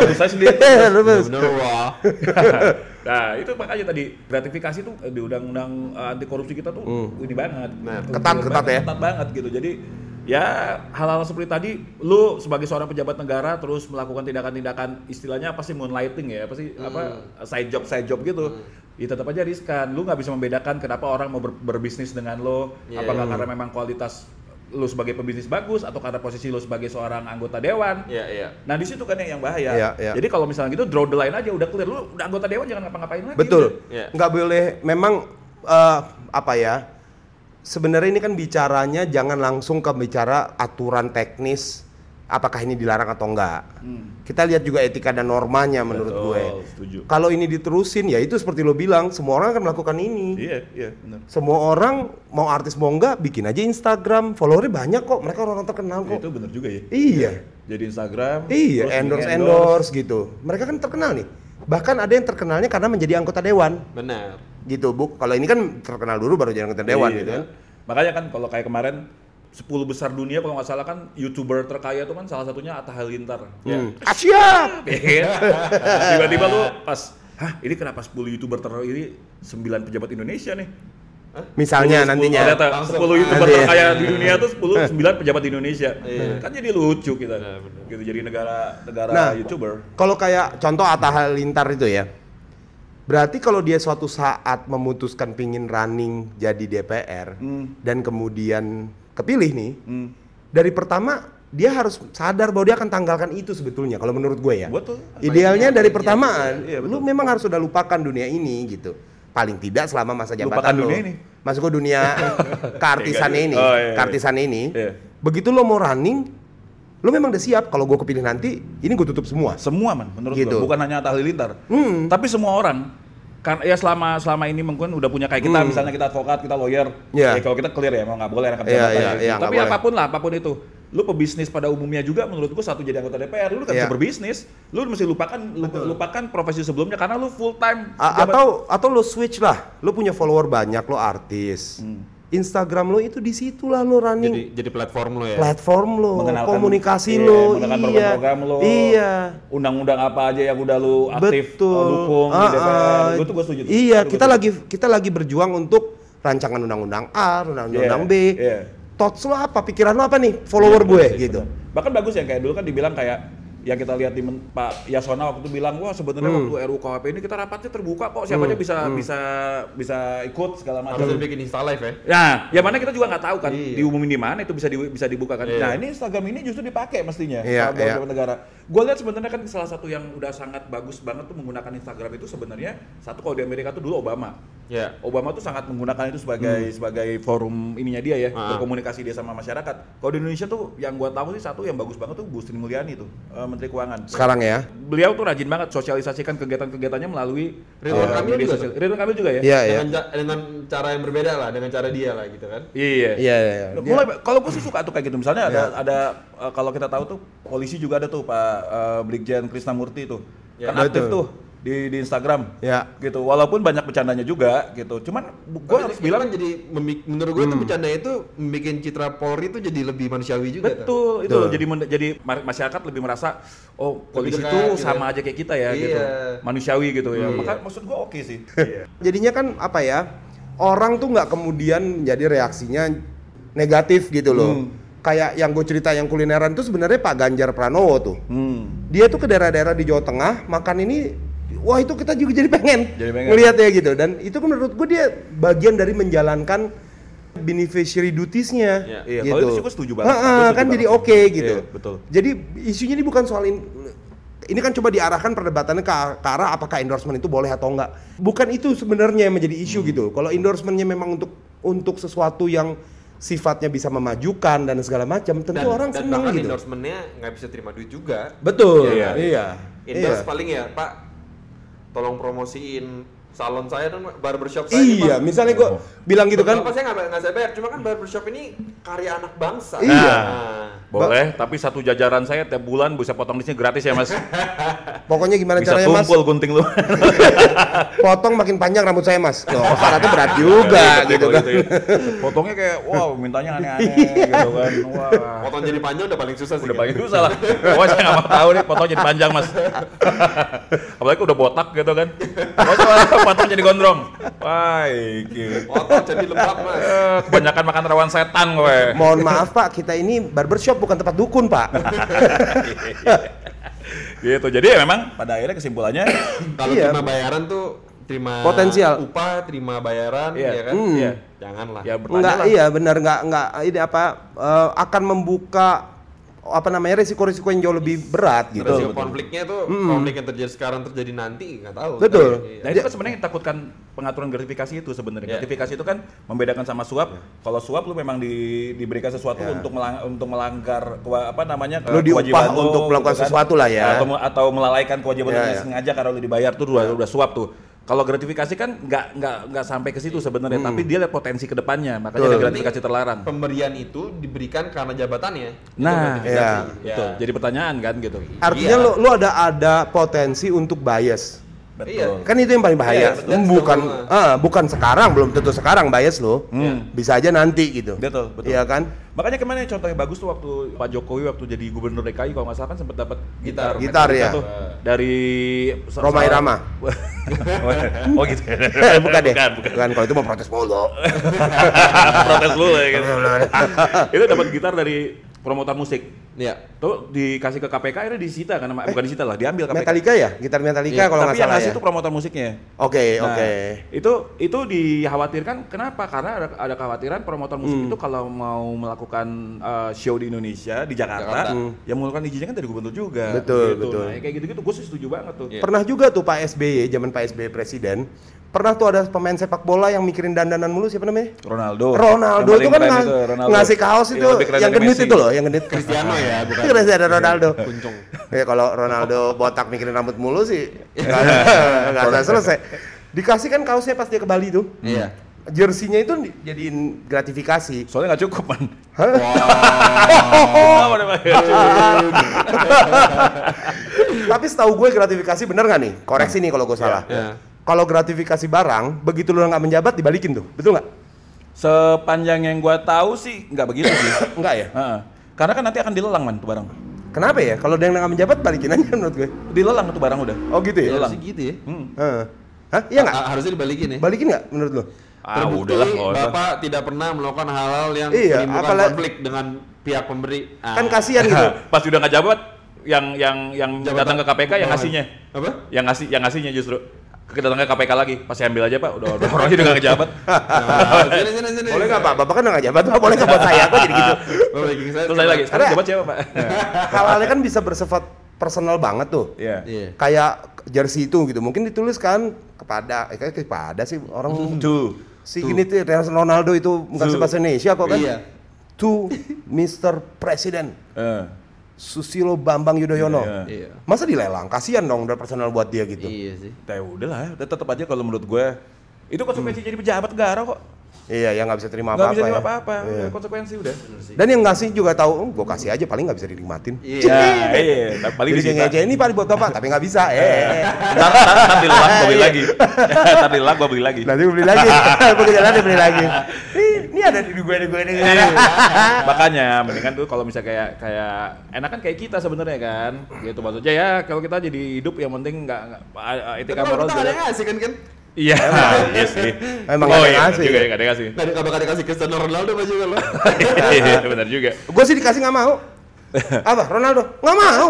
lu saya sendiri. Lo beras. bener wah. Nah, itu makanya tadi gratifikasi tuh di undang-undang eh, anti korupsi kita tuh ini banget. Nah, ketat, Ketat ketat ya. Ketat banget gitu. Jadi ya hal-hal seperti tadi lu sebagai seorang pejabat negara terus melakukan tindakan-tindakan istilahnya apa sih moonlighting ya apa sih apa side job side job gitu ya tetap aja riskan lu nggak bisa membedakan kenapa orang mau ber- berbisnis dengan lo Iya. apakah karena memang kualitas lu sebagai pebisnis bagus atau karena posisi lu sebagai seorang anggota dewan Iya, iya. Nah di situ kan yang, yang bahaya. Iya, iya. Jadi kalau misalnya gitu draw the line aja udah clear lu udah anggota dewan jangan ngapa-ngapain lagi. Betul. Iya. Nggak boleh memang eh, apa ya? Sebenarnya ini kan bicaranya jangan langsung ke bicara aturan teknis apakah ini dilarang atau enggak. Kita lihat juga etika dan normanya menurut Betul, gue. setuju. Kalau ini diterusin ya itu seperti lo bilang, semua orang akan melakukan ini. Iya, iya, benar. Semua orang mau artis mau enggak bikin aja Instagram, followernya banyak kok, mereka orang terkenal kok. Itu benar juga ya. Iya. Jadi Instagram. Iya, endorse endorse gitu. Mereka kan terkenal nih. Bahkan ada yang terkenalnya karena menjadi anggota dewan. Benar. Gitu, Bu. Kalau ini kan terkenal dulu baru jadi anggota dewan Iya, gitu kan. Makanya kan kalau kayak kemarin 10 besar dunia kalau nggak salah kan youtuber terkaya itu kan salah satunya Atta Halilintar. Hmm. Asia. Iya. Tiba-tiba lu pas, hah ini kenapa 10 youtuber ter ini 9 pejabat Indonesia nih? Misalnya 10 nantinya. Ternyata 10 youtuber Nanti ya. terkaya di dunia tuh 10 9 pejabat di Indonesia. Iya. Kan jadi lucu kita. Gitu jadi negara negara Nah, youtuber. Kalau kayak contoh Atta Halilintar itu ya. Berarti kalau dia suatu saat memutuskan pingin running jadi DPR Hmm. dan kemudian kepilih nih, dari pertama dia harus sadar bahwa dia akan tanggalkan itu sebetulnya kalau menurut gue ya. Betul. Idealnya dari Iya, pertamaan, iya, betul. lu memang harus sudah lupakan dunia ini gitu. Paling tidak selama masa jabatan Lupakan lu. dunia ini? Masuk ke dunia keartisan Iya, iya. ini, Oh, iya, iya. keartisan ini. Iya. Begitu lo mau running, lo memang udah siap kalau gue kepilih nanti, ini gue tutup semua. Semua man menurut Gitu. gua. bukan hanya Atta Halilintar. Hmm. Tapi semua orang kan ya selama selama ini mungkin udah punya kayak kita Hmm. misalnya kita advokat kita lawyer Iya. ya kalau kita clear ya mau nggak boleh rekam Iya, iya, gitu. iya, nggak tapi boleh. apa pun lah apa pun itu lu pebisnis pada umumnya juga menurut gua satu jadi anggota DPR lu kan Iya. bisa berbisnis lu mesti lupakan lu- lupakan profesi sebelumnya karena lu full time A- atau atau lo switch lah, lo punya follower banyak, lo artis. Instagram lo itu di situlah lo running Jadi jadi platform lo ya. platform lo, Mengenalkan- komunikasi iya, lo, iya, program-program lo. iya, undang-undang apa aja yang udah lu aktif betul. oh, dukung di Ah, DPR ah. gua tuh gua setuju tuh. Iya, kita lagi kita lagi berjuang untuk rancangan undang-undang A, undang-undang Iya, B. iya. Tots lo apa? Pikiran lo apa nih? Follower Iya, gue sih, gitu. bener. Bahkan bagus ya kayak dulu kan dibilang kayak yang kita lihat di men- Pak Yasona waktu itu bilang wah sebenarnya Hmm. waktu RUU KUHP ini kita rapatnya terbuka kok siapa aja bisa bisa bisa ikut segala macam. Harus bikin Insta live ya. Nah, yang mana kita juga nggak tahu kan Iya. diumumin di mana itu bisa di, bisa dibuka kan. Iya. Nah, ini Instagram ini justru dipakai mestinya Iya, sama iya. beberapa negara. Gue lihat sebenarnya kan salah satu yang udah sangat bagus banget tuh menggunakan Instagram itu sebenarnya satu kalau di Amerika tuh dulu Obama. Ya. Obama tuh sangat menggunakan itu sebagai sebagai forum ininya dia ya, Ah. berkomunikasi dia sama masyarakat. Kalau di Indonesia tuh yang gua tahu sih satu yang bagus banget tuh Bu Sri Mulyani tuh, eh, Menteri Keuangan. Sekarang ya. Beliau tuh rajin banget sosialisasikan kegiatan-kegiatannya melalui Ridwan eh, Kamil juga sosial. Ridwan Kamil juga ya? Iya, iya. Dengan cara yang berbeda lah, dengan cara dia lah gitu kan. Iya. Iya, iya. iya. Mulai kalau gue sih suka tuh kayak gitu. Misalnya ada Iya. ada eh, kalau kita tahu tuh polisi juga ada tuh Pak eh, Brigjen Krisnamurti tuh. Ya, kan aktif betul. tuh di di Instagram. Ya. Gitu. Walaupun banyak bercandanya juga gitu. Cuman gue harus itu bilang kan jadi memik- menurut gue tuh bercanda itu membuat citra Polri itu jadi lebih manusiawi juga. Betul, itu Betul. loh. jadi jadi ma- masyarakat lebih merasa oh polisi itu gitu sama ya. aja kayak kita ya gitu. Iya. Manusiawi gitu ya. Iya. Maka maksud gua oke sih. Iya. Jadinya kan apa ya? Orang tuh nggak kemudian jadi reaksinya negatif gitu loh. Hmm. Kayak yang gue cerita yang kulineran itu sebenarnya Pak Ganjar Pranowo tuh. Hmm. Dia tuh ke daerah-daerah di Jawa Tengah makan ini wah itu kita juga jadi pengen, Jadi pengen. ngelihat ya gitu dan itu menurut gue dia bagian dari menjalankan beneficiary duties-nya Iya. Iya, gitu. kalau itu gua setuju banget. Ha-ha, Gua setuju kan banget jadi oke gitu. Iya, betul. Jadi isunya ini bukan soal in- ini kan coba diarahkan perdebatannya ke, ke arah apakah endorsement itu boleh atau enggak. Bukan itu sebenarnya yang menjadi isu Hmm. gitu. Kalau endorsementnya memang untuk untuk sesuatu yang sifatnya bisa memajukan dan segala macam, tentu Dan, orang dan senang bahkan gitu. endorsementnya nggak bisa terima duit juga. Betul. Iya, Iya. Endorse Iya. paling ya Pak, tolong promosiin salon saya dong barbershop saya. Iya, misalnya gua bilang gitu kan. Bapak saya nggak nggak saya bayar, cuma kan barbershop ini karya anak bangsa. Iya. Nah, Boleh, tapi satu jajaran saya tiap bulan bisa potong di sini gratis ya mas. Pokoknya gimana Bisa caranya mas? tumpul gunting lu. Potong makin panjang rambut saya mas. Loh, syaratnya berat juga gitu kan. ya. Potongnya kayak, wow mintanya aneh-aneh gitu kan. Wah. Potong jadi panjang udah paling susah sih. Udah kan? paling susah lah. Wah saya nggak mau tahu nih, potong jadi panjang mas. Apalagi udah botak gitu kan. Potong jadi gondrong. Wah, iki. Potong jadi lembab mas. Eh, Kebanyakan makan rawan setan gue. Mohon maaf pak, kita ini barbershop bukan tempat dukun pak. gitu. Jadi ya memang pada akhirnya kesimpulannya Kalau Iya. terima bayaran tuh terima Potensial. upah, terima bayaran, Iya. ya kan? Hmm. Iya. Janganlah. ya Enggak, lah. iya benar enggak enggak ini apa eh, akan membuka apa namanya risiko-risiko yang jauh lebih berat gitu. Resiko konfliknya tuh konflik yang terjadi sekarang terjadi nanti nggak tahu. Betul. Tapi, Nah itu kan sebenarnya yang takutkan pengaturan gratifikasi itu sebenarnya. Iya. Gratifikasi itu kan membedakan sama suap. Kalau suap lu memang di, diberikan sesuatu untuk melang, untuk melanggar kewa- apa namanya Lu kewajiban lu, untuk melakukan sesuatu lah ya. Atau, atau melalaikan kewajiban Iya, lu iya. sengaja karena lu dibayar tuh udah, udah suap tuh. Kalau gratifikasi kan nggak nggak nggak sampai ke situ sebenarnya, tapi dia lihat potensi ke depannya, makanya Betul. ada gratifikasi terlarang. pemberian itu diberikan karena jabatannya. Itu Nah, gratifikasi. iya. Betul. Jadi pertanyaan kan gitu. Artinya Iya. lu lu ada ada potensi untuk bias. Betul. Iya. Kan itu yang paling bahaya. Iya, betul. bukan Betul. ah, bukan sekarang, belum tentu sekarang bias lo. Bisa aja nanti gitu. Betul, betul. Iya kan? Makanya ke mana yang contohnya bagus tuh waktu Pak Jokowi waktu jadi gubernur DKI kalau nggak salah kan sempat dapat gitar. Gitar, metalika ya. tuh dari Roma Irama. oh gitu. bukan deh. Bukan, bukan. Bukan, kalau itu mau protes mulu. Protes dulu ya gitu. Itu dapat gitar dari promotor musik. Iya. Tuh dikasih ke KPK akhirnya disita kan bukan disita lah, diambil KPK. Metallica ya? Gitar Metallica Iya, kalau Tapi nggak yang salah ngasih ya. itu promotor musiknya. Oke, Nah, oke. Itu itu dikhawatirkan kenapa? Karena ada, ada kekhawatiran promotor musik itu kalau mau melakukan uh, show di Indonesia di Jakarta, Jakarta. yang mengeluarkan izinnya kan dari gubernur juga. Betul, gitu. betul. Nah, yang kayak gitu-gitu gue setuju banget tuh. Iya. Pernah juga tuh Pak SBY, zaman Pak SBY presiden, pernah tuh ada pemain sepak bola yang mikirin dandanan mulu siapa namanya? Ronaldo. Ronaldo Yang itu kan keren nga- itu, Ronaldo. ngasih kaos Yang itu yang dari gendut Messi. itu loh, yang gendut. Cristiano ya, bukan. Cristiano Ronaldo. Kuncung. Ya kalau Ronaldo botak mikirin rambut mulu sih nggak nggak usah selesai. Dikasih kan kaosnya pas dia ke Bali tuh. Iya. Jersinya itu di- jadiin gratifikasi. Soalnya nggak cukup man. Hah? Apa namanya? Tapi setahu gue gratifikasi bener nggak nih? Koreksi nih kalau gue salah. Iya. Kalau gratifikasi barang, begitu lu nggak menjabat dibalikin tuh, betul nggak? Sepanjang yang gua tahu sih nggak begitu sih. Enggak ya? Heeh. Karena kan nanti akan dilelang man tuh barang. Kenapa ya? Kalau dia nggak menjabat balikin aja menurut gue. Dilelang tuh barang udah. Oh gitu ya? Dilelang. Harusnya gitu ya. Hmm. Heeh. Hah? Iya nggak? Ha- Harusnya dibalikin ya. Balikin nggak menurut lu? Ah, Terbukti udahlah, nggak usah. Bapak tidak pernah melakukan hal-hal yang Iya, menimbulkan apalagi- konflik dengan pihak pemberi. Ah. Kan kasihan gitu. Pas udah nggak jabat, yang yang yang Jabatan datang ke KPK yang ngasihnya. Apa? Yang ngasih yang ngasihnya justru. Kita datang ke KPK lagi, pasti ambil aja pak. Udah udah orangnya udah nggak ngejabat. Nah, sini sini sini. Boleh nggak Pak? Bapak kan nggak jabat, Pak. Boleh nggak buat saya? Kok jadi gitu? Terus saya lagi, sekarang Ada. jabat siapa pak? Hal-halnya kan bisa bersifat personal banget tuh. Iya. Iya. Kayak jersey itu gitu. Mungkin ditulis kan kepada, eh, kayak kepada sih orang Tuh. si gini tuh Ronaldo itu bukan Tuh. bahasa Indonesia kok kan? Iya. To Mr. President Eh. Susilo Bambang Yudhoyono. Iya. Iya. Masa dilelang? Kasihan dong udah personal buat dia gitu. Iya sih. Ya udahlah, udah tetap aja kalau menurut gue itu konsekuensi jadi pejabat negara kok. Iya, yang nggak bisa terima Nggak apa-apa bisa ya. terima apa-apa, Iya. udah konsekuensi udah. Dan yang ngasih juga tahu, oh, gue kasih aja paling nggak bisa dinikmatin. Iya. Ya, iya, paling Jadi kayak ngece ini paling buat bapak, tapi nggak bisa. Eh, Ntar, ntar, ntar dilelang, gue beli lagi. Ntar dilelang, gue beli lagi. nanti beli lagi. Begitu jalan dia beli lagi. Ini, ini ada di gue di gue di gue. Iya. Makanya mendingan tuh kalau misalnya kayak kayak enak kan kayak kita sebenarnya kan. Gitu maksudnya ya kalau kita jadi hidup yang penting nggak nggak etika Tapi moral kita ada ngasih kan kan? Iya, iya sih. Emang oh, iya, ngasih. juga ya, ngasih. Nggak ada nggak bakal dikasih Cristiano Ronaldo apa juga lo. Iya, benar juga. Gue sih dikasih nggak mau. Apa? Ronaldo? Nggak mau.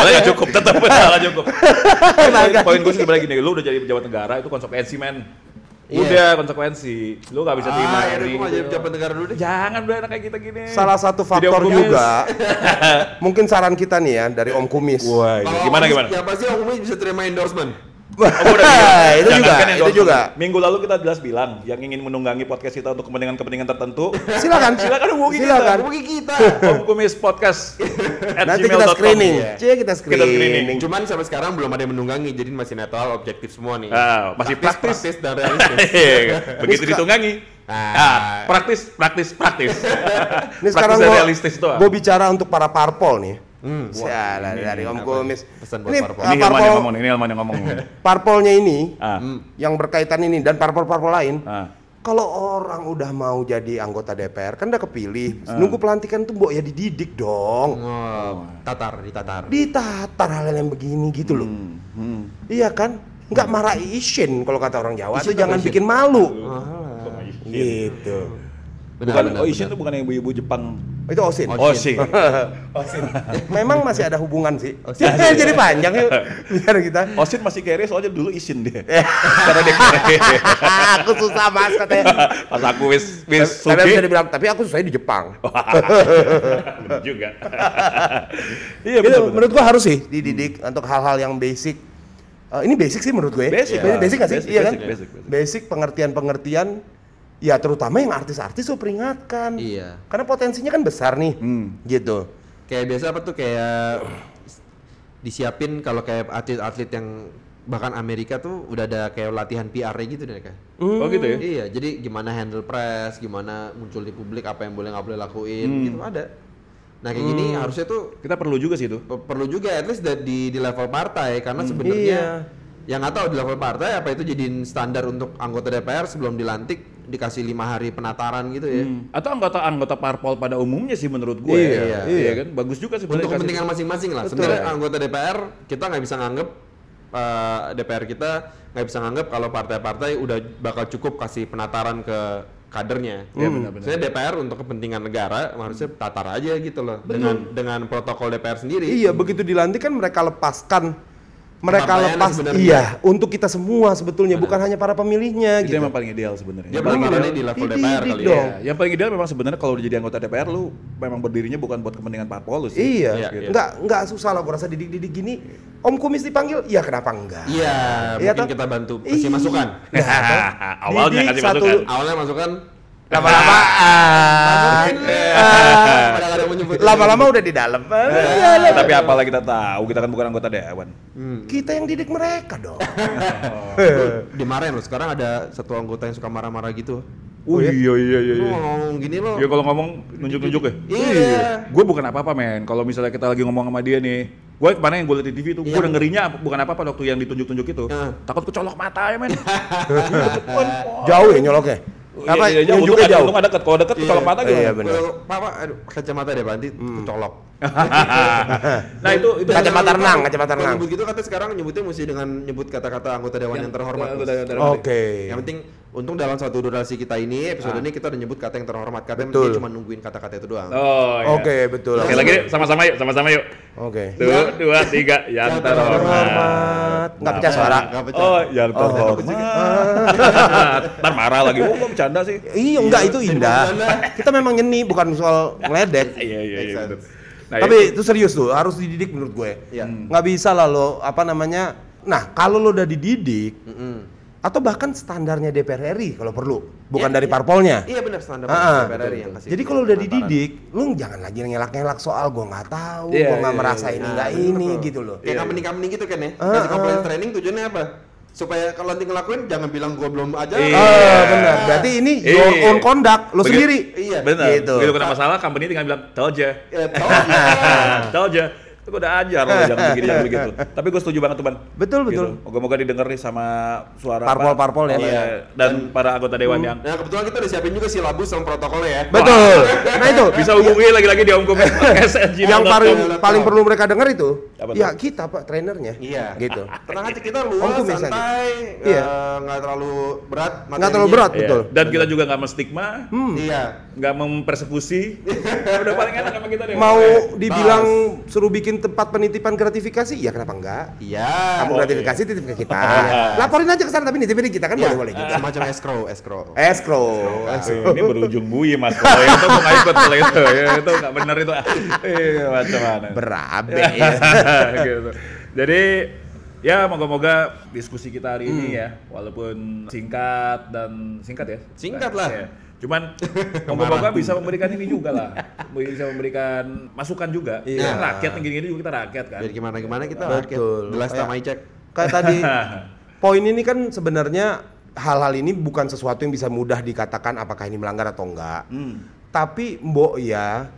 Soalnya cukup, tetap nggak cukup. Poin gue sih sebenarnya gini, lu udah jadi pejabat negara itu konsekuensi men. Iya. Udah konsekuensi, lu nggak bisa terima. Ah, ya ini, nggak jadi gitu. pejabat negara dulu deh. Jangan udah enak kayak kita gini. Salah satu faktor juga, mungkin saran kita nih ya dari Om Kumis. Wah, Kalau gimana gimana? Ya pasti Om Kumis bisa terima endorsement. Oh, udah itu juga, kan itu juga. Minggu lalu kita jelas bilang yang ingin menunggangi podcast kita untuk kepentingan-kepentingan tertentu. Silakan, Silakan hubungi Silakan. Hubungi kita. Kumis Podcast at Nanti gmail.com. kita screening. Iya. Cie kita screening. screening. Cuman sampai sekarang belum ada yang menunggangi, jadi masih netral, objektif semua nih. Ah, masih praktis. praktis dan realistis. Iya, Begitu Ini suka- ditunggangi, Ah, praktis, praktis, praktis. Ini sekarang Praktis doang. gua bicara untuk para parpol nih. Hmm. Sialah dari Om. Pesan buat Ini parpol. Ini Hilman yang parpol, ngomong, ini Hilman yang ngomong. parpolnya ini Ah, yang berkaitan ini dan parpol-parpol lain. ah. Kalau orang udah mau jadi anggota DPR kan udah kepilih, Ah. nunggu pelantikan tuh mbok ya dididik dong. Oh, tatar, ditatar. Ditatar hal yang begini gitu loh. Hmm, hmm. Iya kan? Nggak marah isin kalau kata orang Jawa Isin itu jangan isin? bikin malu. Ah. Gitu. Bukan, oh Ishin itu bukan yang ibu-ibu Jepang. Itu osin. Oh, sih. Memang masih ada hubungan sih. Jadi panjang yuk biar kita. Osin masih kere soalnya dulu Ishin dia. Karena dia kere. aku susah mas katanya. Pas aku wis wis Tapi bisa dibilang, tapi aku susah di Jepang. Juga. Iya Gitu, betul. menurut gua harus sih dididik untuk hal-hal yang basic. Eh, ini basic sih menurut gue. Basic, basic, lah. basic nggak sih? Basic, iya kan? basic, basic, basic. Basic pengertian-pengertian. Ya terutama yang artis-artis tuh peringatkan. Iya. Karena potensinya kan besar nih. Hmm. Gitu. Kayak biasa apa tuh kayak disiapin kalau kayak atlet-atlet yang bahkan Amerika tuh udah ada kayak latihan PR gitu deh kayak. Oh gitu ya. Iya, jadi gimana handle press, gimana muncul di publik, apa yang boleh nggak boleh lakuin, Hmm. gitu ada. Nah kayak gini harusnya tuh Kita perlu juga sih itu. pe- perlu juga at least di di level partai karena sebenarnya Iya. yang nggak tahu di level partai apa itu jadiin standar untuk anggota DPR sebelum dilantik dikasih lima hari penataran gitu ya. Hmm. Atau anggota-anggota parpol pada umumnya sih menurut gue Iya, ya. iya. kan? Bagus juga sih Untuk kepentingan masing-masing lah. Betul. Sebenarnya anggota DPR kita nggak bisa nganggep eh, DPR kita nggak bisa nganggep kalau partai-partai udah bakal cukup kasih penataran ke kadernya. Iya, benar-benar. Saya DPR untuk kepentingan negara harusnya tatar aja gitu loh dengan dengan protokol DPR sendiri. Iya, begitu dilantik kan mereka lepaskan mereka lepas sebenarnya. iya untuk kita semua sebetulnya bukan hanya para pemilihnya Itu gitu. yang paling ideal sebenarnya. Dia Yang paling ideal- di level DPR kali dong. ya. Iya, yang paling ideal memang sebenarnya kalau udah jadi anggota DPR lu memang berdirinya bukan buat kepentingan parpol lu sih. Iya, Iya, iya. nggak nggak susah lah gua rasa didik-didik gini. Om Kumis dipanggil, ya kenapa enggak? Iya, Iya mungkin toh? kita bantu kasih Ih. masukan. Nah, Awalnya kasih satu- masukan. Awalnya masukan Lama-lama, ah, lama-lama udah di dalam. Ah, iya, Eh, Tapi apalah kita tahu, kita kan bukan anggota dewan. Kita yang didik mereka dong. Dimarahin loh. Sekarang ada satu anggota yang suka marah-marah gitu. Oh iya iya iya. Lu ngomong gini loh. Ya kalau ngomong nunjuk-nunjuk ya. Iya. Gue bukan apa-apa men. Kalau misalnya kita lagi ngomong sama dia nih, gue kemarin yang gue liat di TV tuh, gue Iya. dengerinnya apa- bukan apa-apa waktu yang ditunjuk-tunjuk itu. Takut kecolok mata ya men. Jauh ya nyoloknya. Apa? Iya, iya, jauh. Nunjuknya Untung ada- jauh. Untung ada deket. Kalau deket kecolok mata Iya, gimana? bener. Kalau Papa, aduh, kacamata deh Banti, kecolok. nah itu itu Kacamata renang, kacamata kalau renang. Nyebut gitu kata sekarang nyebutnya mesti dengan nyebut kata-kata anggota dewan yang, terhormat. Oke. Yang penting untung dalam satu durasi kita ini episode ini kita udah nyebut kata yang terhormat. Katanya Betul. dia cuma nungguin kata-kata itu doang. Oh iya. Oke, betul. Sekali lagi sama-sama yuk, sama-sama yuk. Oke. Dua, dua, tiga, yang Yang terhormat. Terhormat. Nggak pecah suara. Nggak pecah. Oh, yang Oh, terhormat. Ntar marah lagi. Oh, kok bercanda sih? Iya, enggak itu indah. Kita memang nyeni, bukan soal ngeledek. Iya, iya, iya. Nah, Tapi itu serius tuh, harus dididik menurut gue. Iya. Nggak bisa lah lo, apa namanya. Nah, kalau lo udah dididik, Mm-mm. Atau bahkan standarnya DPR RI kalau perlu, bukan Iya, dari iya. parpolnya. Iya benar standar Ah, ah. DPR RI yang kasih. Jadi kalau udah dididik, lu jangan lagi ngelak-ngelak soal gue nggak tahu, Iya, gue nggak iya, merasa iya. ini Nah, nggak bener, ini betul. gitu loh. Kayak company-company gitu kan ya. Kasih ah. training tujuannya apa? Supaya kalau nanti ngelakuin jangan bilang gua belum aja. Iya. Ah, benar. Berarti ini your Iya. own conduct, lo sendiri. Iya. Benar. Gitu. Begitu kena masalah, company tinggal bilang, tell aja. Ya, tahu aja. Itu gue udah ajar lo jangan begini, jangan begitu. Tapi gue setuju banget tuh, Ban. Betul, betul. Gitu. Moga-moga didengar nih sama suara Parpol-parpol ya. oleh- Iya. Dan para anggota dewan yang Nah kebetulan kita udah siapin juga silabus sama protokolnya ya. Betul. Nah itu bisa hubungi lagi-lagi di Om Kumis SNG. yang paling paling perlu mereka dengar itu, Apa tuh? ya kita pak trainernya. Iya. Gitu. Tenang aja kita luas, santai, Iya. eh, nggak terlalu berat. Nggak terlalu berat, Iya. betul. Dan kita juga nggak menstigma, Iya. nggak mempersekusi. udah paling enak sama kita deh. Mau dibilang suruh bikin tempat penitipan gratifikasi, ya kenapa enggak? Iya. Kamu Oh, gratifikasi titip ke kita. Laporin aja ke sana tapi nitipin kita kan Iya. boleh-boleh juga. Semacam escrow, escrow. Escrow. Ini berujung bui mas kalau itu mau nggak ikut kalau itu ya, itu nggak benar itu eh macam mana Berabe ya. gitu. jadi ya moga-moga diskusi kita hari ini ya walaupun singkat dan singkat ya Singkat lah. Ya. Cuman moga-moga bisa memberikan ini juga lah bisa memberikan masukan juga Iya. Rakyat yang gini-gini juga kita rakyat kan Biar gimana-gimana kita Betul. rakyat. The last time Kayak- I check. Kayak tadi poin ini kan sebenarnya hal-hal ini bukan sesuatu yang bisa mudah dikatakan apakah ini melanggar atau enggak. Hmm. Tapi mbok ya,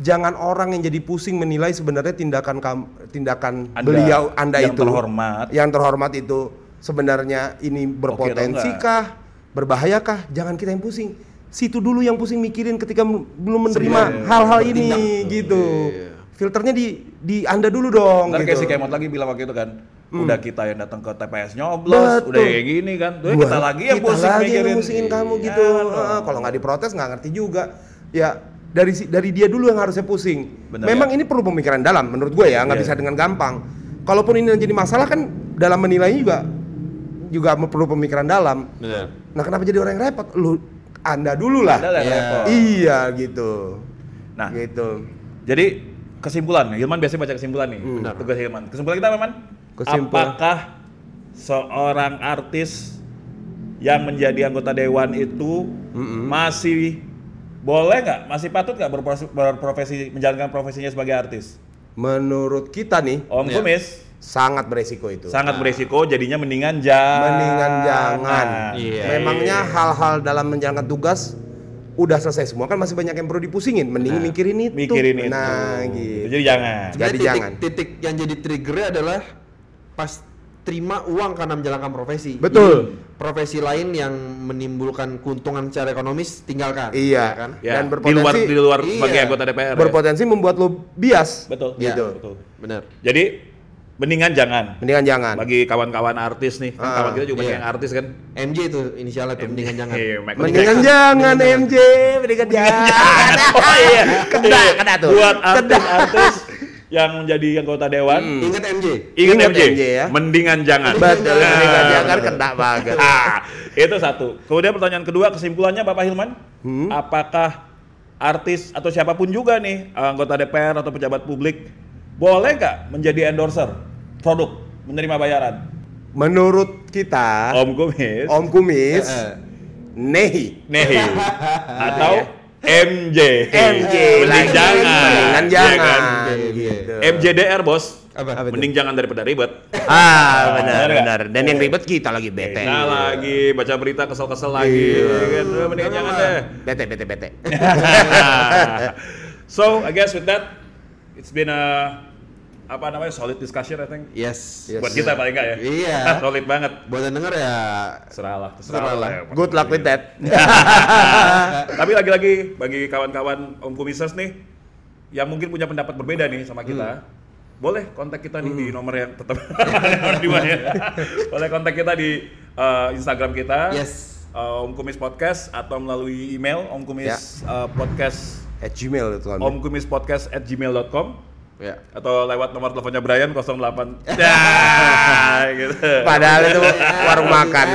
jangan orang yang jadi pusing menilai sebenarnya tindakan kam- tindakan Anda beliau Anda yang itu terhormat. yang terhormat itu sebenarnya ini berpotensi kah, berbahayakah? Jangan kita yang pusing. Situ dulu yang pusing mikirin ketika belum menerima hal-hal ini bertindak. gitu. Iya. Filternya di di Anda dulu dong Ntar kayak si gitu. Kemot lagi bilang waktu itu kan, udah kita yang datang ke TPS nyoblos, Betul. udah kayak gini kan, tuh kita lagi yang kita pusing lagi mikirin. yang pusingin kamu Iya gitu. Heeh, kalau nggak diprotes nggak ngerti juga. Ya dari si- dari dia dulu yang harusnya pusing. Bener Memang ya? ini perlu pemikiran dalam menurut gue ya, nggak Iya. bisa dengan gampang. Kalaupun ini jadi masalah kan dalam menilainya juga juga perlu pemikiran dalam. Benar. Nah kenapa jadi orang yang repot? Lu anda dulu lah. Anda Iya. repot. Iya gitu. Nah, Gitu. jadi kesimpulan, Hilman biasanya baca kesimpulan nih. Hmm. Tugas Hilman. Kesimpulan kita Hilman, Kesimpulan. apakah seorang artis yang menjadi anggota dewan itu masih boleh nggak, masih patut nggak berprofesi, berprofesi menjalankan profesinya sebagai artis? Menurut kita nih Om Iya. Kumis sangat beresiko itu. sangat beresiko, jadinya mendingan jangan. Mendingan jangan. Iya. Memangnya hal-hal dalam menjalankan tugas udah selesai semua kan masih banyak yang perlu dipusingin. Mending mikirin itu. mikirin itu. Nah, gitu. Jadi jangan. Jadi titik, jangan. titik yang jadi triggernya adalah pas terima uang karena menjalankan profesi. Betul. Jadi, profesi lain yang menimbulkan keuntungan secara ekonomis tinggalkan. Iya. ya kan? Ya, Dan di berpotensi luar di luar Iya. sebagai anggota DPR. ya. berpotensi membuat lo bias. Betul. Iya. Gitu. Betul. Benar. Jadi mendingan jangan. Mendingan jangan. Bagi kawan-kawan artis nih, kan Ah, kawan kita juga banyak iya. yang artis kan. MJ itu inisialnya tuh mendingan jangan. Iya, Michael Mendingan Jackson. jangan MJ, mendingan jangan. Oh iya, Kena, Iya. kena tuh. Buat artis-artis yang menjadi anggota dewan, Ingat MJ. ingat Ingat MJ, MJ ya. mendingan jangan. Betul, Nah, mendingan jangan kena banget. Ah, itu satu. Kemudian pertanyaan kedua, kesimpulannya Bapak Hilman, Hmm? apakah artis atau siapa pun juga nih anggota DPR atau pejabat publik boleh nggak menjadi endorser produk menerima bayaran? Menurut kita, Om Kumis, Om Kumis, Eh, nehi. Nehi atau MJ. MJ Mending jangan. Mendingan Iya jangan. kan? Gitu. MJDR bos. Apa? Apa? Mending jangan daripada ribet. Ah, benar Benar. Dan yang ribet kita lagi bete. Nah lagi baca berita kesel-kesel lagi, Iya. kan? Mendingan jangan deh. Bete bete bete. so I guess with that, it's been a apa namanya solid discussion I think. Yes. Yes. Buat kita paling enggak ya. Iya. solid banget. Buat yang denger ya Serah lah, terserah Serah lah. lah. ya. Good luck with that. Tapi lagi-lagi bagi kawan-kawan Om Kumisers nih yang mungkin punya pendapat berbeda nih sama kita, boleh kontak kita nih di nomor yang tetap nomor dua ya. boleh kontak kita di uh, Instagram kita. Yes. uh, Om Kumis Podcast atau melalui email Om Kumis Ya. uh, Podcast At Gmail itu kan. Om Kumis Podcast at gmail.com ya. atau lewat nomor teleponnya Brian 08 Dah, gitu. Padahal itu warung makan.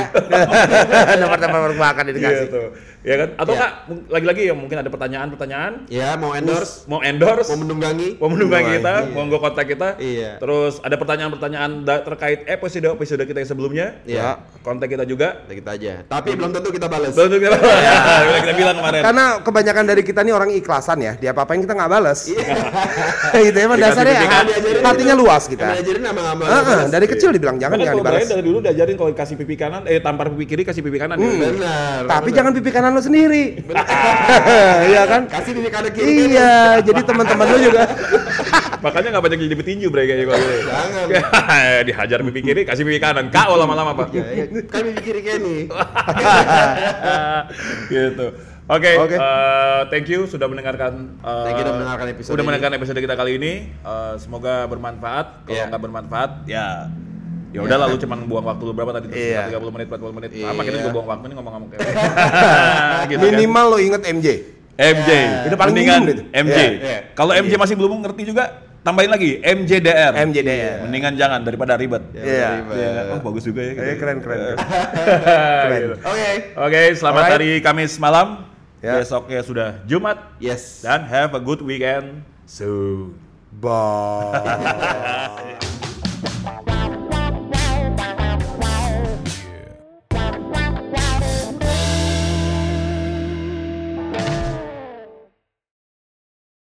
Nomor-nomor warung makan dikasih. gitu. Ya kan? Atau Ya. enggak mung- lagi-lagi ya mungkin ada pertanyaan-pertanyaan Ya mau endorse, mau endorse mau mendunggangi. mau mendunggangi kita, Iya. monggo kontak kita. Iya. Terus ada pertanyaan-pertanyaan terkait episode-episode kita yang sebelumnya, Iya. kontak kita juga. Kita kita aja. Tapi belum tentu kita balas. Betul kita, Udah kita bilang kemarin. Karena kebanyakan dari kita nih orang ikhlasan ya, dia apa-apain kita nggak balas. Iya. gitu emang Dikasih dasarnya diajarin hatinya luas kita. Emang Diajarin sama dari kecil dibilang jangan Makanya jangan dibalas. dari dulu diajarin kalau kasih pipi kanan, eh tampar pipi kiri kasih pipi kanan. Hmm. ya. Benar. Tapi jangan pipi kanan lo sendiri. Iya kan? kasih pipi kanan kiri. Iya, jadi teman-teman lo juga. Makanya nggak banyak jadi petinju Bray kayaknya kalau gitu. Jangan. Dihajar pipi kiri, kasih pipi kanan. KO lama-lama Pak. Ya, ya. Kan pipi kiri Kenny. gitu. Oke, Oke. eh, thank you sudah mendengarkan. eh, Thank you sudah mendengarkan episode Sudah ini. mendengarkan episode kita kali ini. Eh, semoga bermanfaat. Kalau Iya. nggak bermanfaat, ya ya udah lalu cuman buang waktu lu berapa tadi? Iya. 30 menit, 40 menit. Sama kita Iya. juga buang waktu ini ngomong-ngomong kayak gitu kan. Minimal lo inget MJ. MJ. Itu paling Mendingan itu. MJ. Iya, iya. Kalau MJ masih belum ngerti juga, tambahin lagi MJDR. MJDR. Mendingan jangan daripada ribet. Iya. Iya kan? Oh bagus juga ya. gitu. Eh, keren keren. keren. Gitu. Oke. Oke, selamat Alright. hari Kamis malam. Ya. Besoknya sudah Jumat Yes. dan have a good weekend. So. Bye.